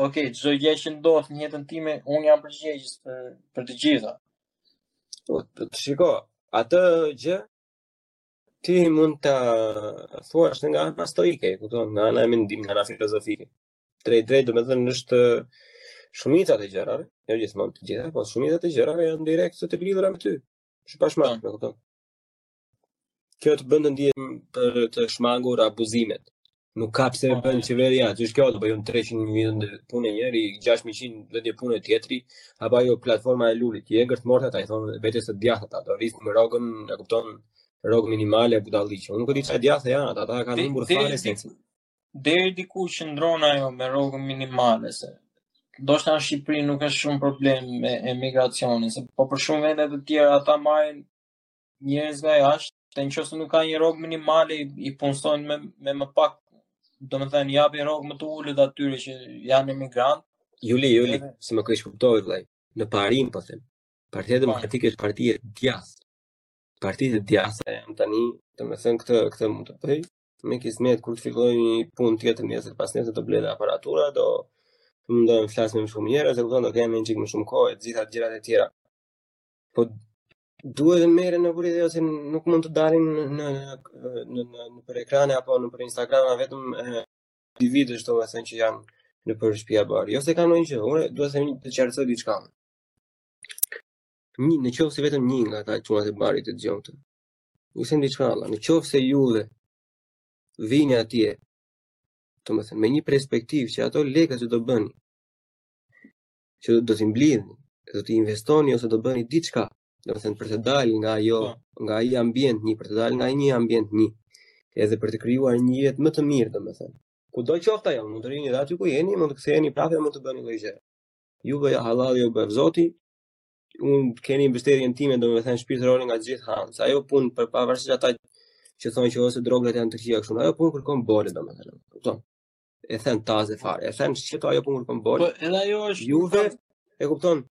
Ok, çdo gjë që ndodh në jetën time, unë jam përgjegjës për për të gjitha. Po, të shiko, atë gjë ti mund ta thuash nga ana stoike, kupton, nga ana e mendim, nga ana filozofike. Drejt drejt, domethënë është shumica e gjërave, jo gjithmonë të gjitha, por shumica të gjërave janë direkt të lidhura me ty. Është pa shmang, po. kupton. Kjo të bën të ndihem për të shmangur abuzimet. Nuk ka pse e bën qeveria, që është kjo të bëjnë 300 mijë punë njëri, 600 mijë një punë tjetri, apo ajo platforma e Lulit. I hëngërt mortja ata i thonë vetes të djathtë ata, do rrisim rrogën, e kupton, rrogë minimale budallallëqe. Unë nuk e di çfarë të djathtë janë ata, ata kanë humbur fare se. Deri diku qëndron ajo me rrogën minimale se. Ndoshta në Shqipëri nuk është shumë problem me emigracionin, se po për shumë vende të tjera ata marrin njerëz nga jashtë, se në qoftë se nuk ka një rrogë minimale, i punësojnë me, me më pak, domethënë, japin rrogë më të ulët atyre që janë emigrantë. Juli, Juli, edhe... se mos më keqkupto, dhe, në parim, po them, partia, po, demokratike është parti e djathtë, parti e djathtë, e jam tani, domethënë, këtë, këtë mund ta bëj, me kismet, kur të filloj një punë tjetër njëherë, pas njëherë të blej dhe aparatura, do, domethënë do flas me më shumë njerëz, dhe këtu do kemi një çikë më shumë kohë, e gjithë ato gjërat e tjera. Po, duhet të merren në kurrë ose nuk mund të dalin në në në në, në nëpër ekrane apo nëpër Instagram vetëm individë domethënë që janë nëpër shtëpia bari. Jo se kanë ndonjë gjë, unë dua të them të qartësoj diçka. Një, në qoftë se vetëm një nga ata çunat e barit të dëgjon këtë. Ju them diçka ala, në qoftë se juve vini atje, domethënë me një perspektivë që ato lekë që do bëni që do t'i mblidhni, do t'i investoni ose do bëni diçka, domethënë për të dalë nga ajo, po. nga ai ambient, për të dalë nga ai një ambient, edhe për të krijuar një jetë më të mirë, domethënë. Kudo qoftë ajo, mund të rrini aty ku jeni, mund të ktheheni prapë dhe mund të bëni çdo lloj gjë. Ju bëftë hallall, ju bekoftë Zoti. E keni mbështetjen time, domethënë shpirtërore nga gjithë anët. Se ajo punë për pavarësisht ata që thonë që ose drogat janë të këqija kështu, ajo punë kërkon bole domethënë. Kupton? e thënë taze fare. E thënë që ajo punë kërkon bole. Po edhe ajo është juve e kupton.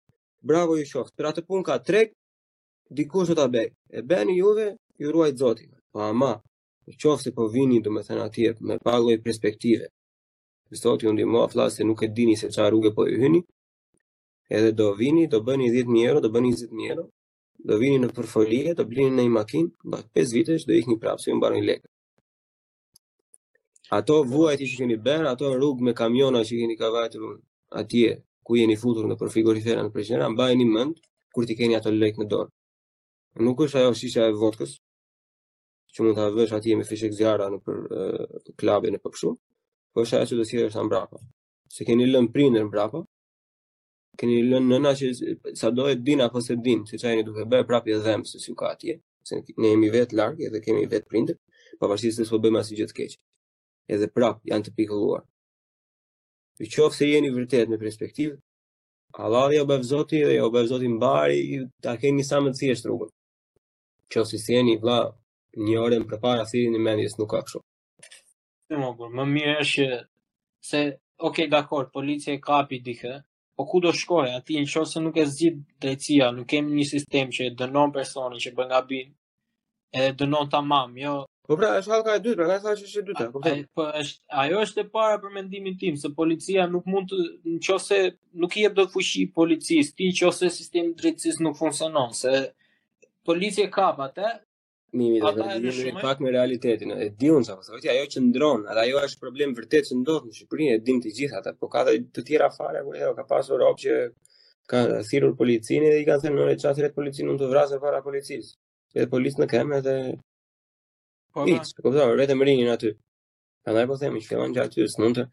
Bravo ju qoftë. Për atë punë ka treg dikush do ta bëjë. E bëni juve, ju ruajt Zoti. Po ama, në qoftë se po vini domethënë atje me pa lloj perspektive. Zoti ju ndihmoftë se nuk e dini se çfarë rrugë po i hyni. Edhe do vini, do bëni 10000 euro, do bëni 20000 euro. Do vini në portfolio, do blini një makinë, mbas 5 vitesh do ikni prapë se ju mbarojnë lekët. Ato vuajtje që keni bërë, ato rrugë me kamiona që keni ka vuajtur atje, ku jeni futur nëpër frigorifera në Prishtinë, mbajeni mend kur t'i keni ato lekë në dorë. Nuk është ajo shisha e vodkës që mund ta vësh atje me fishekzjarra nëpër klube në Popshu, po është ajo që do të sjellësh ta mbrapa. Se keni lënë prindër mbrapa, keni lënë nëna që sado e din apo s'e din, se ça jeni duke bërë prapë i dhemb se s'i ka atje, se ne jemi vetë larg edhe kemi vetë prindër, pavarësisht se s'po bëjmë asnjë gjë të keq. Edhe prapë janë të pikëlluar. Në qoftë se jeni vërtet në perspektivë, Allahu jua bëftë zoti dhe jua bëftë zoti mbarë, ta keni sa më të thjeshtë rrugën. Qoftë se jeni vëlla një orë më përpara silleni mendjen, s' ka kështu. Ti më kur, më mirë është që se ok dakord, policia e kapi dikë, po ku do shkojë ai në qoftë se nuk e zgjidh drejtësia, nuk kemi një sistem që dënon personin që bën gabim, e dënon tamam, jo. Po pra, është hallka e dytë, pra, ajo është e dytë, kupton? Po është, ajo është e para për mendimin tim se policia nuk mund të, në qoftë se nuk i jep dot fuqi policisë, ti në qoftë se sistemi i drejtësisë nuk funksionon, se policia kap atë, Mi mi do të bëjë një pak me realitetin. E di unë çfarë thotë, ajo që qëndron, atë ajo është problem vërtet që ndodh në Shqipëri, e dim të gjithë atë, por ka dhe të tjera fare ku ajo ka pasur rob që ka thirrur policinë dhe i ka thënë çfarë thërret policinë, unë të vras para policisë. Edhe policët në këmbë edhe Po, po, po, vetëm rrinin aty. Prandaj po themi që fillon gjëja aty, s'mund të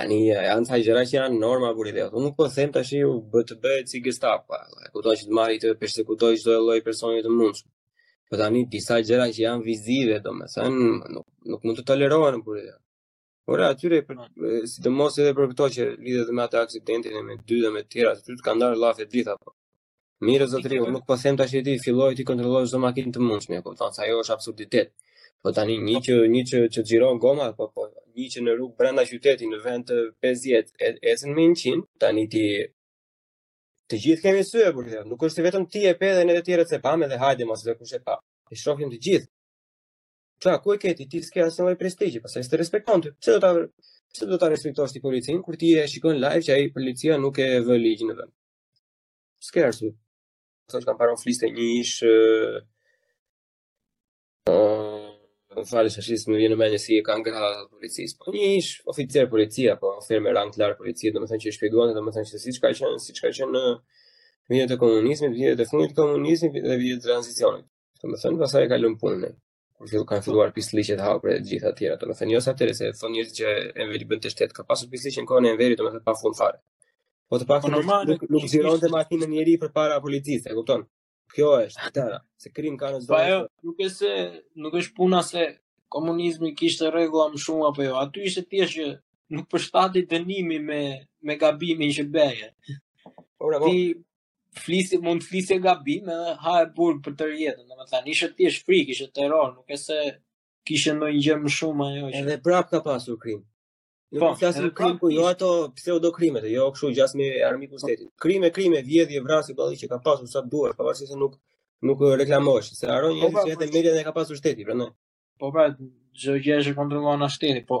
Ani janë ca gjëra që janë norma për ideot. Unë nuk po them tashi o burrë të bëhet si Gestapo, e kupton që të marrë të persekutojë çdo lloj personi të mundshëm. Po tani disa gjëra që janë vizive, domethënë nuk nuk mund të tolerohen për ideot. Por atyre për sidomos edhe për këto që lidhen me atë aksidentin edhe me dy dhe me të tjera, aty të kanë ndarë llafe dita po. Mirë zotëri, unë nuk po them tashi të fillojë të kontrollojë çdo makinë të mundshme, kupton, se ajo është absurditet. Po tani një që një që që xhiron goma, po po një që në rrugë brenda qytetit në vend të 50 e, ecën me 100, tani ti të gjithë kemi sy o burrë, nuk është vetëm ti e pe dhe ne të tjerët s'e pamë dhe hajde mos dhe kush e pa. E shohim të gjithë. Ça, ku e ke ti, ti s'ke asnjë lloj prestigji, pastaj s'të respekton, ti, pse do ta, pse do ta respektosh ti policin, kur ti e shikon live që ai polici nuk e vë ligjin në vend. S'ke arsye. Ça kam parë fliste një ish ë uh, më fal se s'më vjen në mendje si i kanë gradat e policisë. Po një ish oficer policia, po oficer me rang të lartë policie, domethënë që i shpjegonte domethënë se si ka qenë, si ka qenë në vitet e komunizmit, vitet e fundit të komunizmit dhe vitet e tranzicionit. Domethënë pastaj e ka lënë punën. kur filluan kanë filluar pisliqet hapur e të gjitha të tjera, domethënë jo se atëherë se thonë njerëzit që Enveri bënte shtet, ka pasur pisliqe në kohën e Enverit domethënë pa fund fare. Po të paktën po normal nuk, nuk xhironte makinën njeri përpara policisë, e kupton? Kjo është e tëra, se krim ka në çdo. Po jo, nuk është se nuk është puna se komunizmi kishte rregulla më shumë apo jo. Aty ishte thjesht që nuk përshtatej dënimi me me gabimin që bëje. Ora, po, ti flisje mund të flisje gabim edhe haje burg për tërë jetën, domethënë ishte thjesht frikë, ishte terror, nuk është se kishte ndonjë gjë më shumë ajo që edhe prap ka pasur krim. Jo po, flasim krim, po pra jo ato pseudo krime, jo kështu gjërash me armik të shtetit. Krime, krime, vjedhje, vrasje, balli që ka pasur sa duhet, pavarësisht se nuk nuk reklamoheshin, se harron njerëz po, pra, që edhe po. median e ka pasur shteti, prandaj. Po pra, çdo gjë është kontrolluar nga shteti, po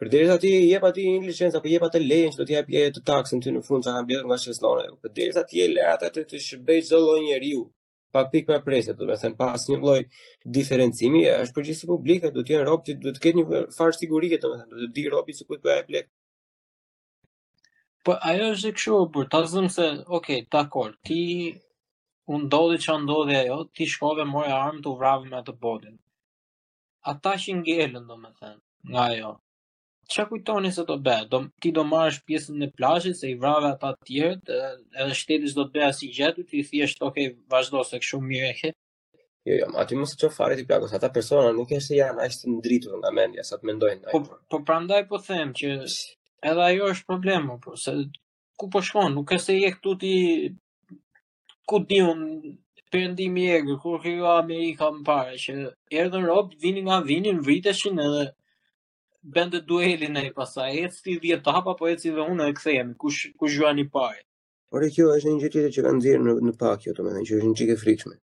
Për deri sa ti i jep atij një licencë apo jep atë lejen që do të japë taksën ty në fund sa kanë bërë nga shezlonet. Për deri sa ti e lë atë të të shërbejë çdo lloj njeriu pa pikë pa presë, do të thënë pa asnjë lloj diferencimi, është përgjegjësi publike, domethënë robi do të ketë një farë sigurie, do të thënë, do të dijë robi se kujt po jep lekë. Po ajo është kështu, por ta zëm se, ok, dakor, ti u ndodhi që ndodhi ajo, ti shkove more armë u vrave me atë bodin. Ata që ngelën, domethënë, nga ajo. Çka kujtoni se do bëhet? Ti do marrësh pjesën e plazhit se i vrave ata të tjerët, edhe shteti s'do të bëjë asnjë gjë, do të të thotë thjesht ok, vazhdo se shumë mirë e ke. Jo, jo, aty mos të fare ti plagos, ata persona nuk është se janë aq të ndritur nga mendja, sa të mendojnë. Po, po prandaj po them që edhe ajo është problem, po se ku po shkon, nuk është se je këtu ti ku di un perëndimi i egër kur u krijua Amerika më parë që erdhën rob vinin nga vinin vriteshin edhe bënte duelin ai pastaj ec ti 10 hapa po eci dhe unë e kthehemi kush kush gjuan i pari Por kjo është një gjë tjetër që ka nxjerrë në, në pah kjo, domethënë që është një çikë e frikshme.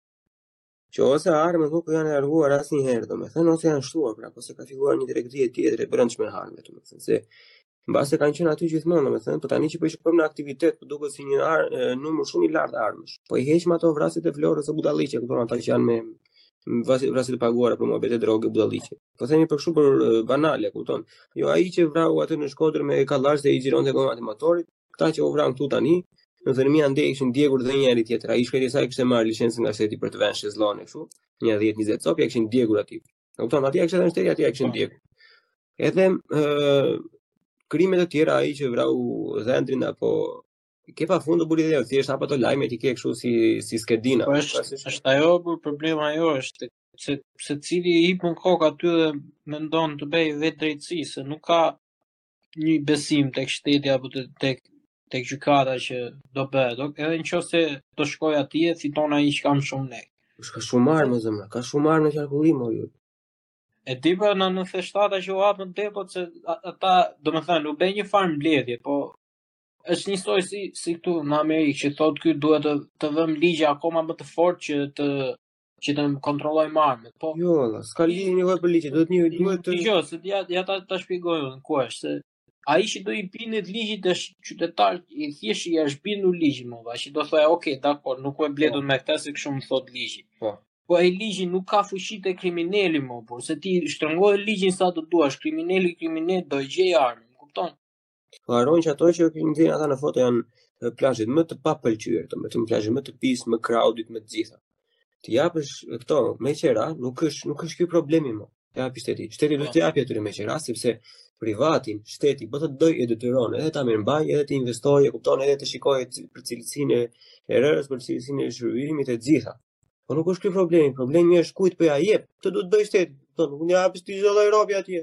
që ose armët nuk janë larguar asnjëherë, domethënë ose janë shtuar, pra ose po ka filluar një tregti tjetër e brendshme e armëve, domethënë se mbase kanë qenë aty gjithmonë, domethënë, po tani që po i shikojmë në aktivitet, po duket si një ar, numër shumë i lartë armësh. Po i heqim ato vrasjet e Vlorës e budalliqe, kupton ato që janë me vrasjet vrasjet e paguara për muhabete droge budalliqe. Po themi për kështu për banale, kupton. Jo ai që vrau atë në Shkodër me kallash dhe i xhironte gomat e motorit, Këta që u vranë këtu tani, në Dhërmi ia ndez i kishin djegur dhe njëri-tjetrit, ai i shkreti sa kishte marrë licencë nga shteti për të vënë shezlone, kështu, një dhjetë njëzet copë ia kishin djegur aty. E kupton, atij ia kishte dhënë shteti, atij ia kishin djegur. Edhe krimet e tjera ai që vrau dhëndrin apo ke pa fund të burrë dhe thjesht hap ato lajme ti ke kështu si si skedina. Po është Pasisht... është ajo po problemi ajo është se secilit i hipën në kokë aty dhe mendon të bëjë vetë drejtësi se nuk ka një besim tek shteti apo tek tek tek gjykata që do bëhet, ok? Edhe në qoftë se do shkoj atje, fiton ai që ka më shumë lek. Po s'ka shumë armë, më zemra, ka shumë armë në qarkullim o ju. E di pra në 97 që u hapën depot se a- ata, domethënë, u bë një farë mbledhje, po është njësoj si, si këtu në Amerikë që thotë ky duhet të, të vëmë ligje akoma më të forta që të që të kontrollojmë armët, po. Jo, la, s'ka lidhje një lloj për ligjit, duhet një duhet të Jo, se ja ja ta ta shpjegoj unë ku është se ai që do i bindet ligjit është qytetar i thjeshtë i është bindur ligjit më, vlla, që do thojë, ok, dakord, nuk e ble dot unë po. armën këtë se kështu më thotë ligji. Po. Po ai ligji nuk ka fuqi te krimineli më, por se ti shtrëngoje ligjin sa të duash, krimineli kriminel do i gjejë armët, më kupton? Po harrojnë që ato që kanë dhënë ata në foto janë plazhet më të papëlqyer, do të thotë plazhet më të pis, më crowded, me të gjitha. T'i japësh këto me qera, nuk është nuk është ky problemi më. Le t'ia japi shteti. Shteti duhet t'ia japë atyre me qera, sepse privatin, shteti po të dojë e detyron edhe ta mirëmbajë, edhe të investojë, e kupton edhe të shikojë për cilësinë e rërës, për cilësinë e zhvillimit të gjitha. Po nuk është ky problemi, problemi është kujt po ia jep. Këtë duhet të bëjë shteti, po nuk ia jep ti çdo lloj robi atje.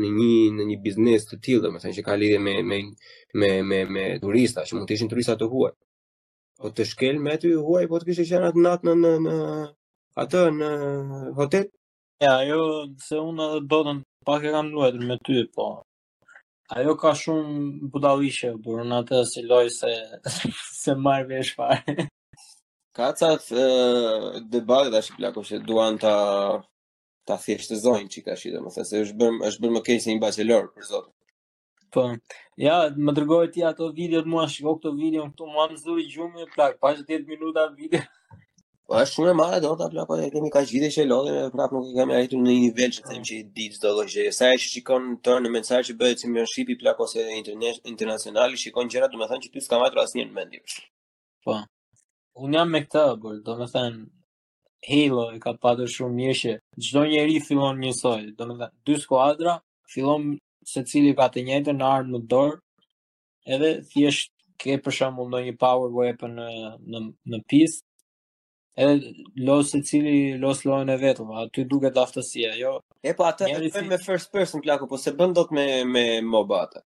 në një në një biznes të tillë, domethënë që ka lidhje me me me me me turista, që mund të ishin turista të huaj. Po të shkelte aty i huaj, po të kishte qenë atë natë në në në atë në hotel. Ja, ajo se unë edhe Dotën pak e kam luajtur me ty, po. Ajo ka shumë budalliqe, por në atë si lojë se s'e marr vesh fare. Ka ca debate tashi plako se duan ta ta thjeshtëzojnë çik tashi, domethënë se është bërë është bërë më keq se një bachelor për zot. Po. Ja, më dërgoi ti ato videot mua shikoj këto video këtu mua më zuri gjumi plak, pas 10 minuta video. Po është shumë e madhe Dota plak, po e kemi kaq vite që e lozim edhe prapë nuk e kemi arritur në një nivel që të them që e di çdo lloj gjëje. Sa herë që shikon turne, me thënë, që bëhet championshipi plak ose internet internacional, shikon gjëra domethënë që ty s'ta merr as mendja. Po. Unë jam me këtë, por domethënë Halo e ka patur shumë mirë që çdo njeri fillon njësoj, domethënë dy skuadra fillon secili ka të njëjtën armë në dorë, edhe thjesht ke për shembull ndonjë power weapon në në në pistë, edhe loz secili loz lojën e vet, aty duket aftësia, jo. E po atë e bën me first person plaku, po s'e bën dot me me MOBA atë.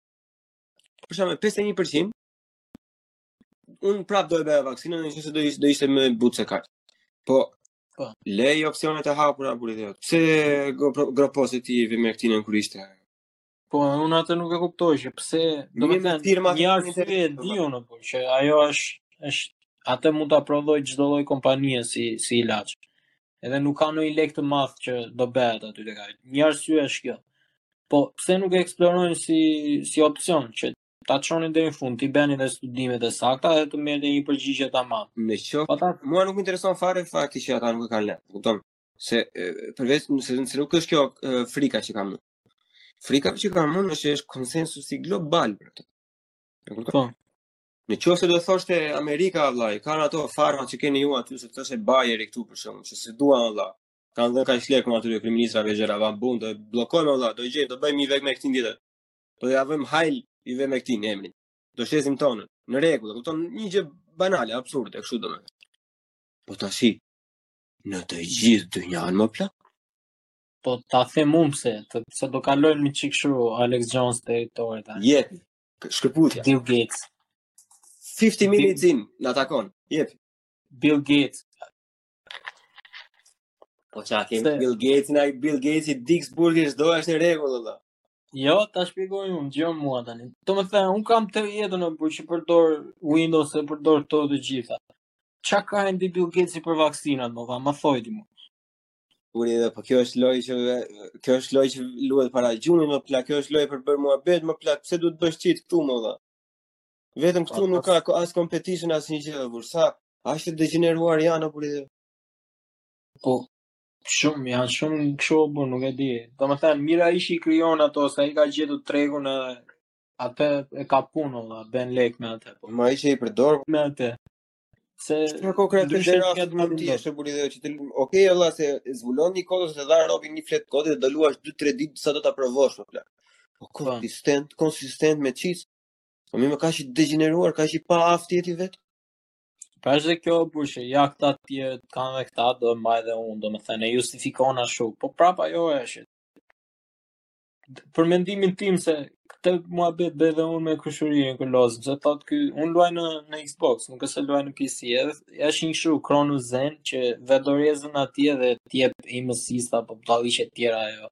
Për shembull 51% un prap do e bëja vaksinën në qoftë se do ishte do ishte më butë se kaq. Po po lej opsionet e hapura kur i thotë. Pse groposët Ivermektinën kur ishte? Po un atë nuk e kuptoj që pse domethënë farma një arsye e di unë po që ajo është është atë mund ta prodhoj çdo lloj kompanie si si ilaç. Edhe nuk ka ndonjë lek të madh që do bëhet aty tek ajo. Një arsye është kjo. Po pse nuk e eksplorojnë si si opsion që ta çonin deri në fund, t'i bënin dhe studimet e sakta dhe të merrnin një përgjigje tamam. Në qoftë, po tha mua nuk më intereson fare fakti që ata nuk e kanë lënë. Kupton? Se përveç se, se nuk është kjo frika që kam unë. Frika që kam unë është është konsensusi global për këtë. E kupton? Po. Në qoftë se do thoshte Amerika vëllai, kanë ato farma që keni ju aty se thoshte Bayeri këtu për shembull, që se duan vëllai. Kanë dhënë kaq lekë aty kryeministrave gjëra, va bun, do bllokojmë vëllai, do gjejmë, do bëjmë një vegë me këtë tjetër. Do ja vëmë hajl i vëmë këtij emrin. Do shesim tonën. Në rregull, e kupton një gjë banale, absurde, kështu domethënë. Po tash në të gjithë dynjan mo plak. Po ta them unë se të, se do kalojmë një çik kështu Alex Jones territori tani. Jepi. Shkëputja. Bill Gates. 50 minutes in, na takon. Jepi. Bill Gates. Po ça ka Bill Gates, mo Bill Gates-i Zuckerberg është do është në rregull vëlla. Jo, ta shpjegoj unë, dëgjomë mua tani. Domethënë, un kam të jetën në po që përdor Windows e përdor këto të gjitha. Ça k*rin di Bill Gates për vaksinat, mo vlla, më thuaj ti mua. O burrë i dheut, po kjo është lojë që kjo është lojë që luhet para gjumit mo plak, kjo është lojë për bërë muhabet mo plak, pse duhet bësh cheat këtu mo vlla? Vetëm këtu nuk ka as competition as një gjë, por sa janë të degjeneruar janë s'e ke idenë. Po, Shumë, janë shumë kështu apo nuk e di. Domethënë, mirë ai që i krijon ato, se ai ka gjetur tregun e atë e ka punë o vlla, bën lek me atë. Po. Po ai që i përdor me atë. Se në konkret të dera të mund të jesh burrë i dheut që të lum. Okej, okay, o vlla se zbulon një kod se ta dha robi një fletë kode dhe do luash 2-3 ditë sa do ta provosh mo plak. Po, po konsistent, konsistent me cheats. Po mo kaq i degjeneruar, kaq i paaftë je ti vetë. Pra është dhe kjo puna që, ja këta të tjerët e kanë dhe këta, do e mbaj dhe unë, domethënë, e justifikon ashtu, po prapë ajo është. Për mendimin tim se këtë muhabet e bëj dhe unë me kushëririn kur lozim, se thotë që, unë luaj në, në Xbox, nuk është se luaj në PC, edhe është një kshu Cronus Zen që vë dorezën atje dhe të jep aim assist-a, po p*llëqe të tjera ajo.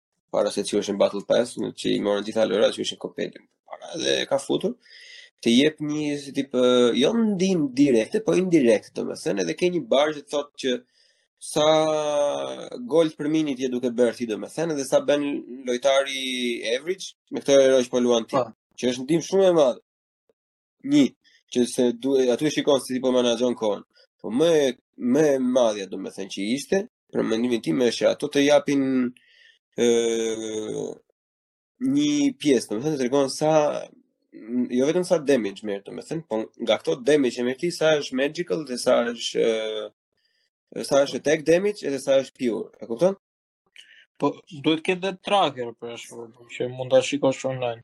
para se të ishin Battle Pass, që i morën gjitha lojërat që ishin kompendium. Pra dhe ka futur, të jep një si tip, jo ndihmë direkte, po indirekte, domethënë, edhe ke një bar që të thotë që sa gold për minutë je duke bërë ti, domethënë, edhe sa bën lojtari average, me këtë hero që po luan ti, pa. Po. që është ndihmë shumë e madhe. Një, që se duhet aty shikon se si po menaxhon kohën. Po më më e madhja domethënë që ishte, për mendimin tim është që ato të japin ë një pjesë, domethënë tregon sa jo vetëm sa damage merr, domethënë, po nga këto damage që merr ti sa është magical dhe sa është e, sa është attack damage edhe sa është pure. E kupton? Po duhet të ketë tracker për ashtu, që mund ta shikosh online.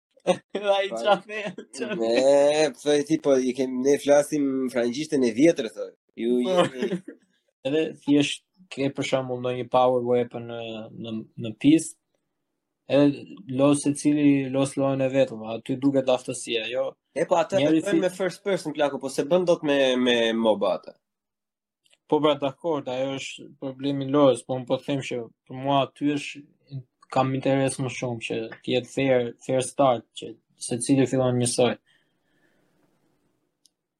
Ai çafe. Ne, pse ti po i kemi ne flasim frangjishten e vjetër thotë. Ju po. jeni edhe thjesht ke për shembull ndonjë power weapon në në në pist. Edhe loz, secili loz lojën e vetëm, aty duket aftësia, jo. E po atë e bën me first person plaku, po s'e bën dot me me MOBA atë. Po pra dakord, ajo është problemi lojës, po unë po të them që për mua aty është kam interes më shumë që të jetë fair, fair start që secili fillon njësoj.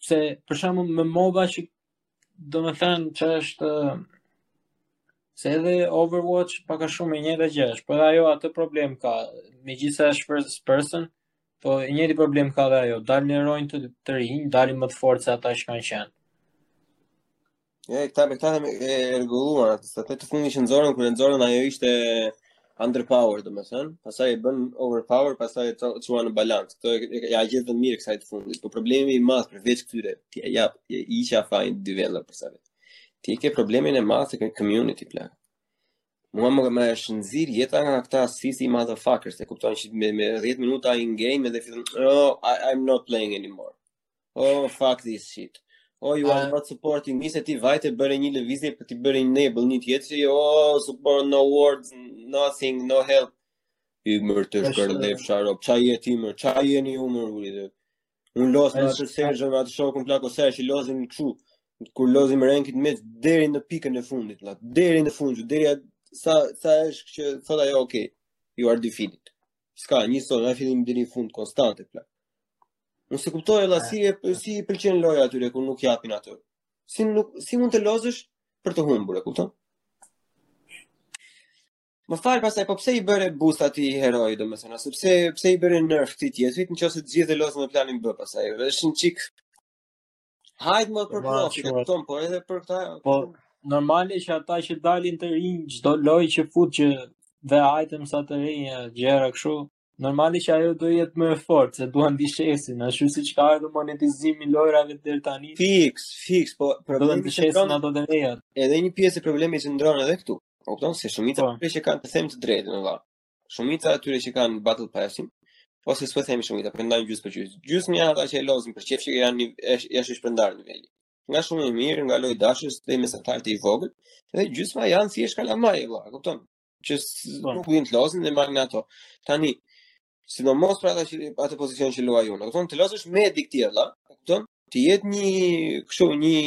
Se për shembull me MOBA që domethënë që është se edhe Overwatch pak a shumë e njëjta gjë është, por ajo atë problem ka, megjithëse është first person, Po, i njëjti problem ka dhe ajo, dalin heronj të, të rinj, dalin më të fortë se ata që kanë qenë. Ja, e këta, këta e rregulluan, se të të fundit që nxorën, kur e nxorën ajo ishte underpower, domethënë, pastaj e bënë overpower, pastaj e çuan në balans, të e, e, gjithë dhe mirë kësaj të fundit, po problemi i madh përveç këtyre, ti e japë, e i që a fajnë dy vendë për save. Ti e ke problemin e madh te community plak. Mua më më është nxirë jeta nga këta sissy motherfuckers, e kupton që me, me 10 minuta in game edhe fillon, oh, I, I'm not playing anymore. Oh, fuck this shit. Oh, you are not supporting me, se ti vajte bëre një lëvizje për t'i bërë një nebel një tjetri, oh, support, no wards, nothing, no help. Ik mër ti shkërdhef, shut up, ça je ti mër, ça jeni ju mër, Unë loz me atë Sergio, me atë shokun plako se që lozim kështu, kur lozim ranked me deri në pikën e fundit, la, deri në fund, deri atë, sa, sa është që thotë ajo, ok, you are defeated. S'ka, njësoj nga fillimi deri në fund, konstante, plak. Unë s'e kuptoj, la, si, e, si i pëlqen loja atyre, kur nuk japin ato. Si, nuk, si mund të lozësh për të humbur, e kupton? Më fal pastaj po pse i bëre boost atij heroi domethënë, ose pse pse i bëre nerf këtij tjetrit në qoftë se të gjithë lozin me planin B pastaj. Është një çik Hajt më për profi, të tonë, por edhe për këta... Po, normal që ata që dalin të rinj, çdo lojë që fut që dhe itemsa të rinj, gjëra kështu, Normali që ajo do jetë më e fortë, se duan t'i shesin, ashtu si që ka edhe monetizimi i lojrave tani. Fix, fix, po problemi të shesin ato të reja. Edhe një pjesë e problemit qëndron edhe këtu. E kupton, se shumica po. të që kanë të them të drejtën vëlla. Shumica e atyre që kanë Battle Passin, po se s'po themi shumica, por ndajmë gjysmë për gjysmë. Gjysma janë ata që e lozin për qejf që janë një është është përndarë niveli. Nga shumë i mirë, nga lojëdashës, dhe i mesatar te i vogël, dhe gjysma janë thjesht kalamaj, vëlla, kupton. që po. nuk vijnë të lozin dhe marrin ato. Tani, sidomos pra atë pozicion që luaj unë, kupton të lozësh me dikë tjetër, kupton të jetë një kështu një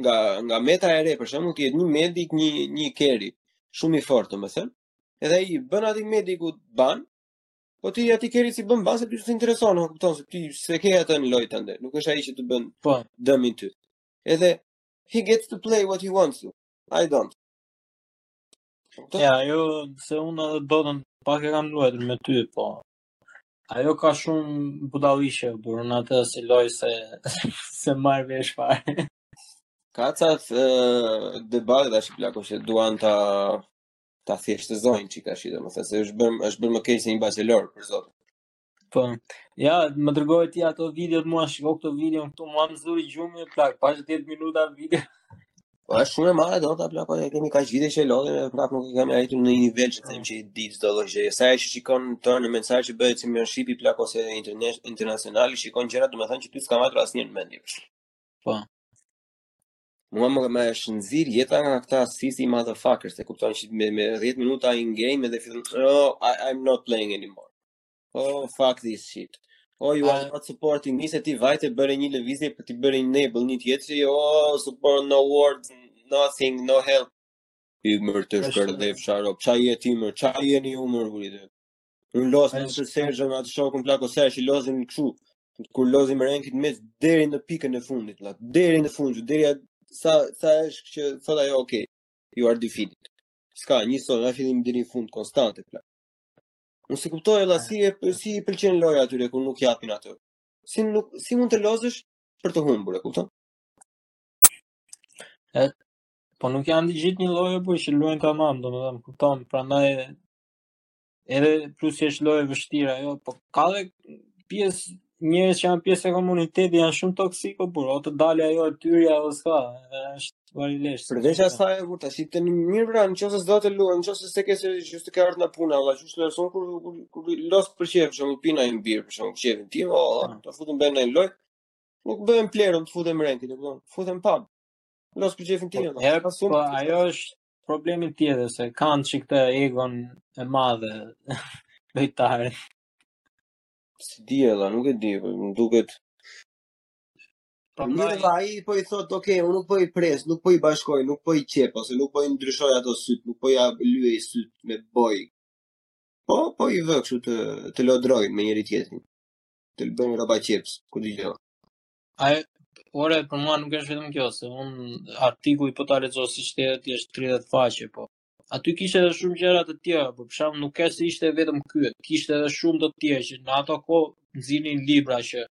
nga nga meta e re për shembull të jetë një medik një një keri shumë i fortë domethënë edhe ai bën atë mediku ban po ti atë keri s'i bën ban se ty s'të intereson e kupton se ti s'e ke atë në lojën tënde nuk është ai që të bën po dëmin ty edhe he gets to play what he wants to i don't Ja, ajo, se unë edhe dotën pak e kam luajtur me ty, po. Ajo ka shumë budallëqe, por ama atë si lojë s'e, s'e marr vesh fare. Ka ca update-e dhe plako që duan të ta thjeshtëzojnë që ka shitje, domethënë, është bërë, është bërë më keq se një bachelor, për zotin. Po. Ja, më dërgoi ti ato videot mua, shiko këto video këtu, mua më zuri gjumi o plak, pas 10 minuta video. Po është shumë e madhe Dota plako, e kemi kaq vite që lozim e prap nuk e kemi arritur në një nivel që them që i di çdo lloj gjëje. Sa e shikon tournament, sa që bëhet championship i plako se internet internacional i shikon gjëra, domethënë që ty s'ta ka marrë asnjë mendje. Po. Mua më më është nxirë jeta nga këta sissy motherfuckers, e kupton që me, me 10 minuta in game edhe fillon, oh, I, I'm not playing anymore. Oh, fuck this shit. Oh, you are not supporting me, se ti vajte bëre një lëvizje për t'i bërë enable një tjetëri, oh, support, no wards, nothing, no help. Ik mër të shkërdhefsha ro, ça je ti mër, ça jeni ju mër, vërë Kur lozim me Sergion me atë shokun plako se i lozim kështu. Kur lozim në ranked me deri në pikën e fundit, plak. Deri në fund, deri at, sa sa është që thotë ajo, ok, you are defeated. S'ka, njësoj, nga fillimi deri në fund, konstante, plak. Unë s'e kuptoj, vëlla, si, e, si i pëlqen loja atyre, kur nuk japin atë. Si, nuk, si mund të lozësh për të humbur, e kupton? Po nuk janë të gjithë një lloj pra që luajnë tamam, domethënë kupton, prandaj Edhe plus që është lojë e vështirë ajo, po ka dhe pjesë njerëz që janë pjesë e komunitetit, janë shumë toksikë, por o të dali ajo e tyrja o s'ka, është vari lesht. Përveç asaj e vërtetë, si të them pra, nëse s'do të luash, nëse s'e ke se që të kërkon në punë, vëlla, çu s'lë kur kur kur loz për qejf, shumë pina i mbir, për shkak qejfit tim, vëlla, ah. të futem bën në lojë. Nuk bëhem plerën të futem ranked, do të thotë, futem pub. Loz për qejfin tim. Po, po ajo është problemin tjetër se kanë çik këtë egon e madhe lojtarët. Si di edhe, nuk e di, po më duket Prandaj Mirë, ai po i thotë, "Ok, unë nuk po i pres, nuk po i bashkoj, nuk po i qep ose nuk po i ndryshoj ato syt, nuk po ja lyej syt me boj." Po, po i vë kështu të të lodrojnë me njëri tjetrin. Të bëjnë rroba qeps, ku dëgjoj. Ai ore për mua nuk është vetëm kjo, se un artikullin po ta lexoj siç të thashë është 30 faqe po. Aty kishte edhe shumë gjëra të tjera, por për shkak nuk është se ishte vetëm ky, kishte edhe shumë të tjerë që në ato kohë nxirrnin libra që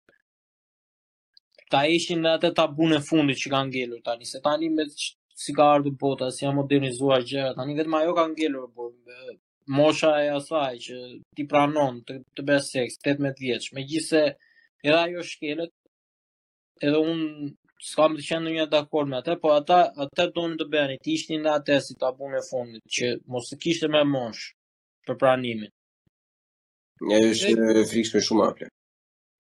ta hiqnin atë tabun e fundit që ka ngelur tani, se tani me si ka ardhur bota, si janë modernizuar gjërat, tani vetëm ajo ka ngelur, por mosha e asaj që ti pranon të, të bësh seks 18 vjeç, megjithëse edhe ajo shkelet, edhe un s'kam të qenë ndonjëherë dakord me atë, po ata atë donin të bënin, ta hiqnin atë si tabun e fundit që mos të kishte më mosh për pranimin. Ja është e frikshme shumë apo.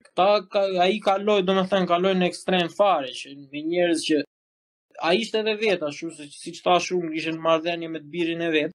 Këta ka, ai kaloi, domethënë kaloi në ekstrem fare që me njerëz që a ishte edhe vetë ashtu se siç thashë unë ishte në marrëdhënie me të birin e vet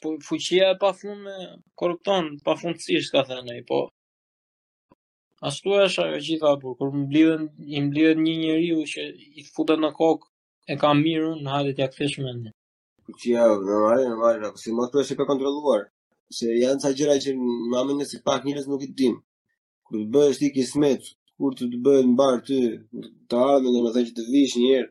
Po fuqia e pafundme korrupton pafundësisht, ka thënë ai, po. Ashtu është ajo gjitha, po kur mblidhen, i mblidhet një njeriu që i futet në kokë, e ka mirë, hajde t'ja kthesh mendjen. Fuqia në marrë, në marrë, si mos për është e kontrolluar, se janë ca gjëra që në anën si pak njerëz nuk i dim. Kur të bëhet ty kismet, kur të të bëhet mbarë ty, të ardhmen domethënë që të vish njëherë,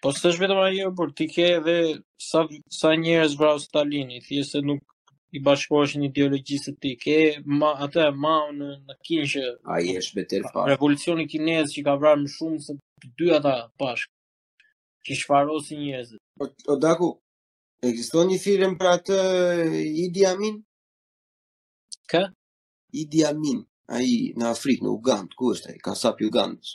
Po s'është vetëm ajo, por ti ke edhe sa sa njerëz vrau Stalini, thjesht se nuk i bashkoheshin ideologjisë tij. Ke Mao, atë Maon në Kinë që ai është beter fare. Revolucioni kinez që ka vrarë më shumë se të dy ata bashk. Që shfarosi njerëz. O, o Daku, ekziston një film për atë Idi Amin? Kë? Idi Amin, ai në Afrikë, në Ugandë, ku është ai? Kasapi Ugandës.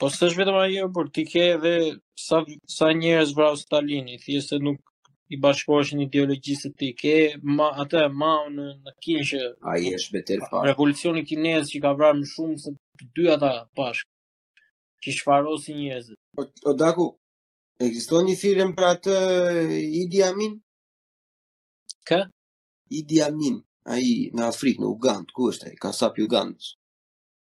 Po s'është vetëm ajo, por ti ke edhe sa sa njerëz vrau Stalini, thjesht se nuk i bashkoheshin ideologjisë tij. Ke Mao, atë Maon në Kinë që ai është beter fare. Revolucioni kinez që ka vrarë më shumë se të dy ata bashkë. Që shfarosi njerëz. O, o Daku, ekziston një film për atë Idi Amin? Kë? Idi Amin, ai në Afrikë, në Ugandë, ku është ai? Kasapi Ugandës.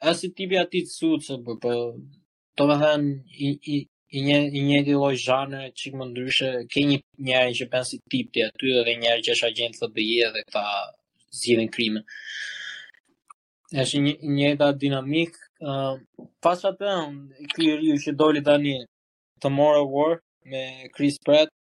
Është si tip i atij te Suits, për po, domethënë, i, i, i një i njëjti lloj zhanre çik më ndryshe ke një njeri që bën si tip ti aty dhe ke njeri që është agjent FBI edhe këta zgjidhin krime është një njëjta dinamikë uh, pastaj ky i riu që doli tani Tomorrow War me Chris Pratt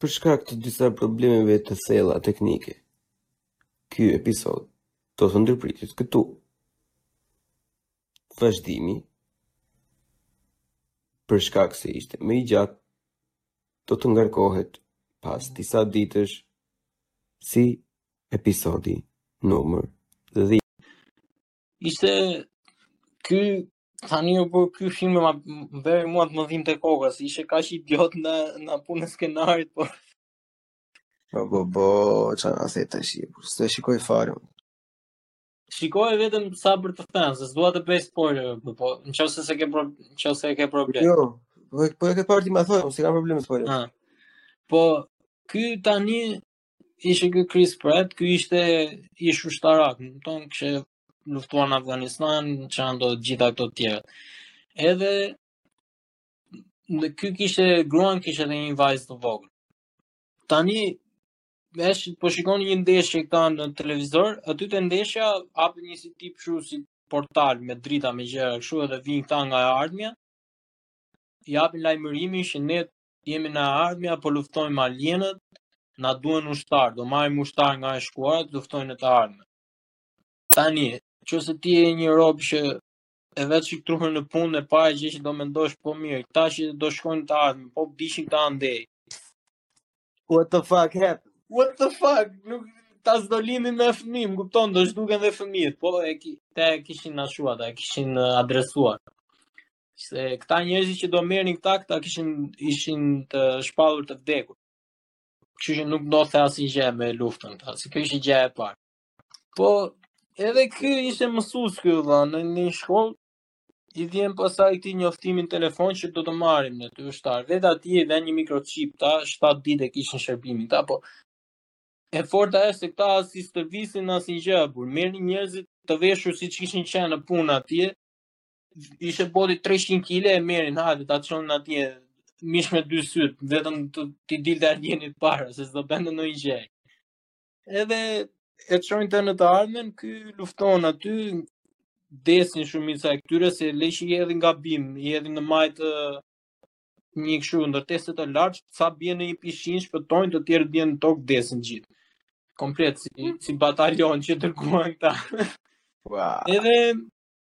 Për shkak të disa problemeve të thella teknike, ky episod do të ndërpritet këtu. Vazhdimi për shkak se ishte më i gjatë do të ngarkohet pas disa ditësh si episodi numër 10. Ishte ky Tani u bë ky film më bëri mua të më dhimbte koka, ishte kaq idiot në në punën e skenarit, po. Po po po, çfarë na the tash? Po s'e shikoj fare. Shikoje vetëm sa për të thënë, se s'dua të bëj spoiler, po, po nëse e ke pro, nëse e ke problem. Jo, po, po e ke parë ti më thuaj, s'ka problem me spoiler. Ha. Po ky tani Ishte ky Chris Pratt, ky ishte ish ushtarak, domethënë kishte luftuar në Afganistan, çfarëdo të gjitha këto të tjera. Edhe në ky kishte gruan kishte edhe një vajzë të vogël. Tani veç po shikonin një ndeshje këta në televizor, aty te ndeshja hapet një si tip kështu si portal me drita me gjëra kështu edhe vijnë këta nga e ardhmja. I japin lajmërimin që ne jemi nga e ardhmja, po luftojmë alienët, na duhen ushtarë, do marrim ushtarë nga e shkuara të luftojnë në të ardhme. Tani, qoftë se ti je një rob që e vë icik trurin në punë e para gjë që do mendosh po mirë, këta që do shkojnë në të ardhme, po vdesin këta andej. What the fuck happened? What the fuck? Nuk, këta s'do lindin më fëmijë, më kupton, do zhduken dhe fëmijët, po e ki, këtë e kishin nashua, këtë e kishin adresuar. Se këta njerëzit që do merrnin këta, këta kishin ishin të shpallur të vdekur. Kështu që nuk do të thoshte gjë me luftën këta, se kjo ishte gjëja e parë. Po edhe ky ishte mësues ky vëlla në një shkollë i vjen pasaj këtij njoftimi në telefon që do të marrim ne ty ushtar. Vete aty i vënë një mikrochip, këta 7 ditë e kishin shërbimin, këta po. E forta është se këta s'i stërvisnin asnjë gjë, po merrnin njerëzit të veshur siç kishin qenë në punë atje, Ishte robi 300 kg e merrnin hajde ta çojmë ne atje mish me dy sy, vetëm që t'i dilte alienit para, se s'do bënte ndonjë gjë. Edhe e çojnë këtë në të ardhmen, ky lufton aty, vdesin shumica e këtyre, se le që i hedhin gabim, i hedhin në majë të një kështu ndërtese të lartë, ca bien në një pishinë, shpëtojnë të tjerët bien në tokë vdesin të gjithë. Komplet, si, si batalion që dërguan këta. Wow. Edhe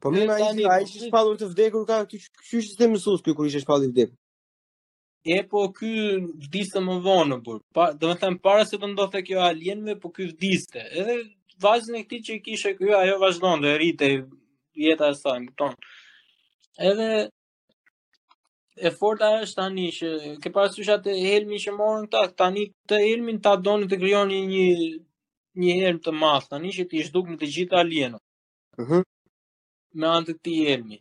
Po mirë, ai ishte ai ishte shpallur të vdekur ka ky ky ishte mësues ky kur ishte shpallur i vdekur. E po ky vdiste më vonë në burg. Pra, domethënë para se të ndodhte kjo alienëve, po ky vdiste. Edhe vajzën e këtij që kishte ky, ajo vazhdon dhe rritej jeta e saj, më kupton. Edhe e forta është tani që ke parasysh atë helmin që morën ata, tani atë helmin ata donin të krijonin një një helm të madh tani që t'i zhduknin të gjithë alienët. Ëh. Mhm. Me anë të atij helmi.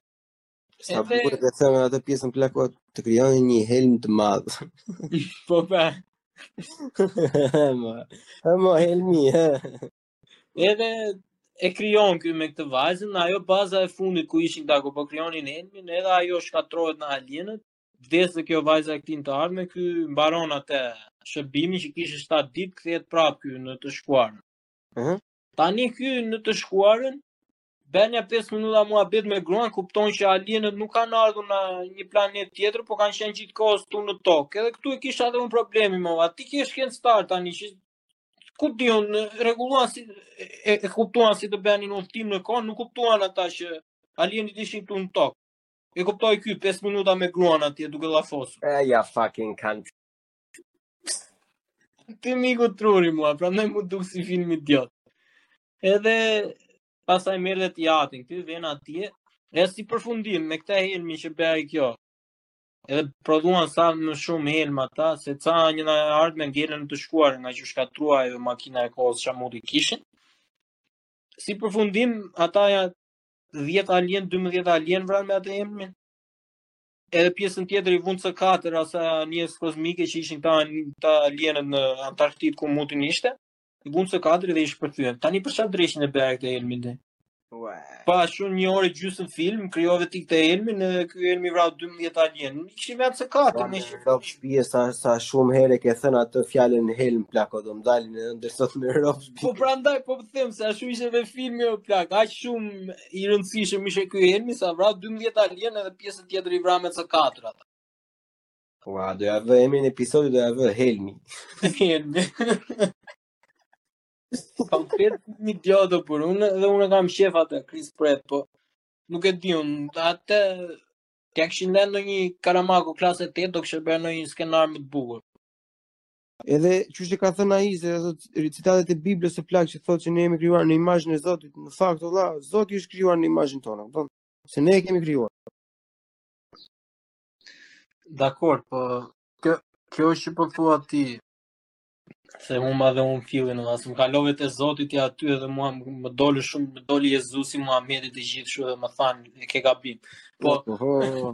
Sa Edhe- bukur e the atë pjesën plako të krijoni një helm të madh. Po pa. Ema. Ema helmi. he. Edhe e krijon ky me këtë vajzën, ajo baza e fundit ku ishin ata ku po krijonin helmin, edhe ajo shkatërrohet nga alienët. Vdes dhe kjo vajza e këtij në të ardhme, ky mbaron atë shërbimin që kishte 7 ditë, kthehet prapë ky në të shkuar. Ëh. Tani ky në të shkuarën bën ja 5 minuta muhabet me gruan, kupton që alienët nuk kanë ardhur nga një planet tjetër, por kanë qenë gjithë kohës këtu në tokë. Edhe këtu e kisha edhe unë problemin më vonë. Ti ke shkencëtarë tani që ku di unë rregulluan si e, e kuptuan si të bënin udhtim në kohë, nuk kuptuan ata që alienët ishin këtu në tokë. E kuptoi ky 5 minuta me gruan atje duke llafosur. E ja fucking can't. Ti m'iku truri mua, prandaj m'u duk si film idiot. Edhe pastaj merr dhe të atin e këtij, vjen atje, e si përfundim me këtë helmin që bëri kjo. Edhe prodhuan sa më shumë helm ata, se ca një në ardhë me gjelën të shkuar ngaqë u shkatërrua edhe makina e kohës ça mutin kishin. Si përfundim, ata ja 10 alien, 12 alien vranë me atë helmin. Edhe pjesën tjetër i vunë C4, asaj anijes kozmike që ishin këta, këta alienët në Antarktidë ku mutin ishte, i vunë C4 dhe i shpërthyen. Tani për çfarë dreqin e bëre këtë helmin dhe? Pashë unë një orë e gjysmë film, krijove ti këtë helmin dhe ky helmi vrau 12 alien. Nuk kishim vetë C4, më shumë. Rob shpije sa sa shumë herë ke thënë atë fjalën helm plako do më dalin edhe në ëndërr sot me rob shpije. Po prandaj po them se ashtu ishte edhe filmi o plak, aq shumë i rëndësishëm ishte ky helmi sa vra 12 alien edhe pjesën tjetër i vra me C4 ata. Ua, do ja vë emrin e episodit do ja vë Helmi. Helmi. kam kretë një djado për unë dhe unë kam qejf atë Chris Pratt, po nuk e di unë, atë t'ia kishin dhënë një kalamaqi klasë e tetë, do kishte bërë një skenar më të bukur. Edhe ç'ka thënë ai se ato citatet e Biblës, plako, që thotë që ne jemi krijuar në imazhin e Zotit, në fakt valla, Zoti është krijuar në imazhin tonë, kupton? Se ne e kemi krijuar. Dakord, po kjo është që po thua ti se mu ma dhe fillin, dhe sa më kalove te zoti ja aty edhe mua më doli shumë, më doli Jezusi, Muhamedi e gjithë shumë dhe më thanë, e ke gabim. Po, po, po, po.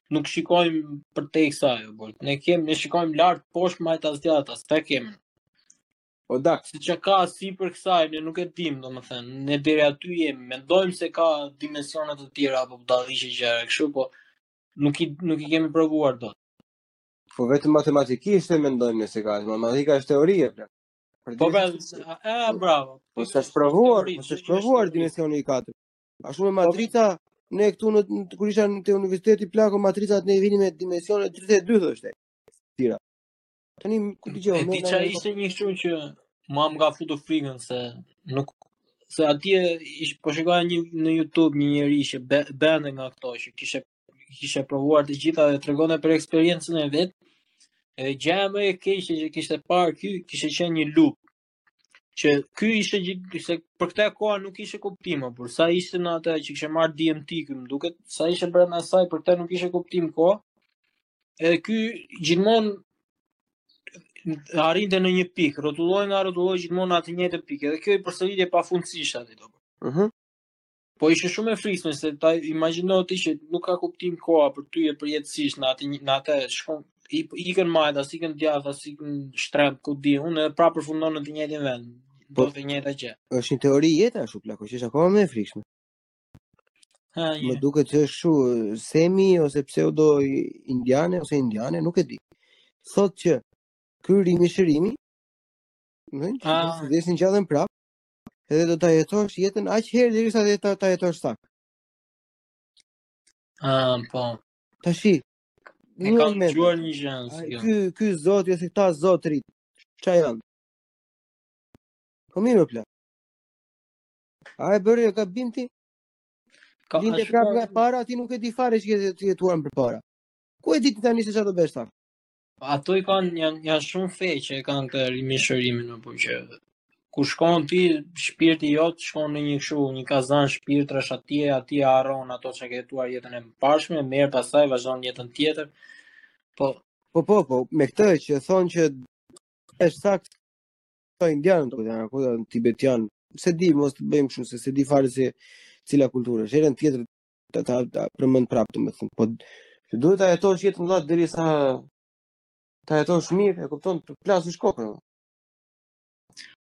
nuk shikojmë përtej kësaj, o burrë. Ne kemi, ne shikojmë lart, poshtë, majtas, djathtas, të themi. Po pra. Se çfarë ka sipër kësaj, ne nuk e dim, domethënë, ne deri aty jemi, mendojmë se ka dimensione të tjera, apo da dhe ishe gjëra, kështu, po nuk i, nuk i kemi provuar dot. Po vetëm matematikisht e mendojmë nëse ka, matematika është teori, plako. Po pra, e bravo. Po s'është provuar, po s'është provuar dimensioni i katërt. Ashtu me matrica, ne këtu unë kur isha në te universiteti plako matricat na vinin me dimensione 32 thoshte. Tira. Tani ku dëgjova? E di ça ishte një kështu që mua më ka futur frikën se nuk se atje ish po shikoja një në YouTube një njeri që bënte nga këto që kishte kishte provuar të gjitha dhe tregonte për eksperiencën e vet. E gjëja më e keqe që kishte parë ky kishte qenë një lup që ky ishte gjithsesi për këtë koha nuk ishte kuptim apo për sa ishte në atë që kishte marrë DMT ky më duket sa ishte brenda asaj për këtë nuk kishte kuptim koha edhe ky gjithmonë arrinte në një pikë rrotullo nga rrotullo gjithmonë në të njëjtën pikë edhe kjo i përsëritej pafundësisht atë do mhm Po ishte shumë e frikshme se imagjino ti që nuk ka kuptim koha për ty je përjetësisht në atë në atë shkon ikën majtas, ikën djathtas, ikën shtrembër ku di unë, prapë përfundon në të njëjtin vend. Po e njëjta gjë. Është një teori tjetër ashtu plako, që është akoma më e frikshme. Ha, je. Më duket se është kshu semi ose pseudo indiane ose indiane, nuk e di. Thotë që ky rimishërimi, domethënë, ah. vdes, ngjallesh prap, edhe do ta jetosh jetën aq herë derisa ta jetosh saktë. Ah, po. Tashi. E kam dëgjuar një gjë si kjo. Ky ky zoti ose këta zotërit ç'a janë? Po mirë o plak. A e bërë e ka binti? Kur linde prapë nga e para, ti nuk e di fare që ke jetuar përpara. Ku e di ti tani se çfarë do bësh tani? Po, ato i kanë janë janë shumë fe që kanë rimishërimin apo që kur shkon ti shpirti jot shkon në një kështu një kazan shpirtrash atje atje harron ato që ke jetuar jetën e mëparshme merr pastaj vazhdon jetën tjetër po po po po me këtë që thonë që është saktë po indian domethënë ku tibetian s'e di mos të bëjmë kështu se s'e di fare se cila kulturë është herën tjetër ta ta, ta përmend prapë domethënë po ti duhet ta jetosh jetën vëlla derisa ta jetosh mirë e kupton të plasësh kokën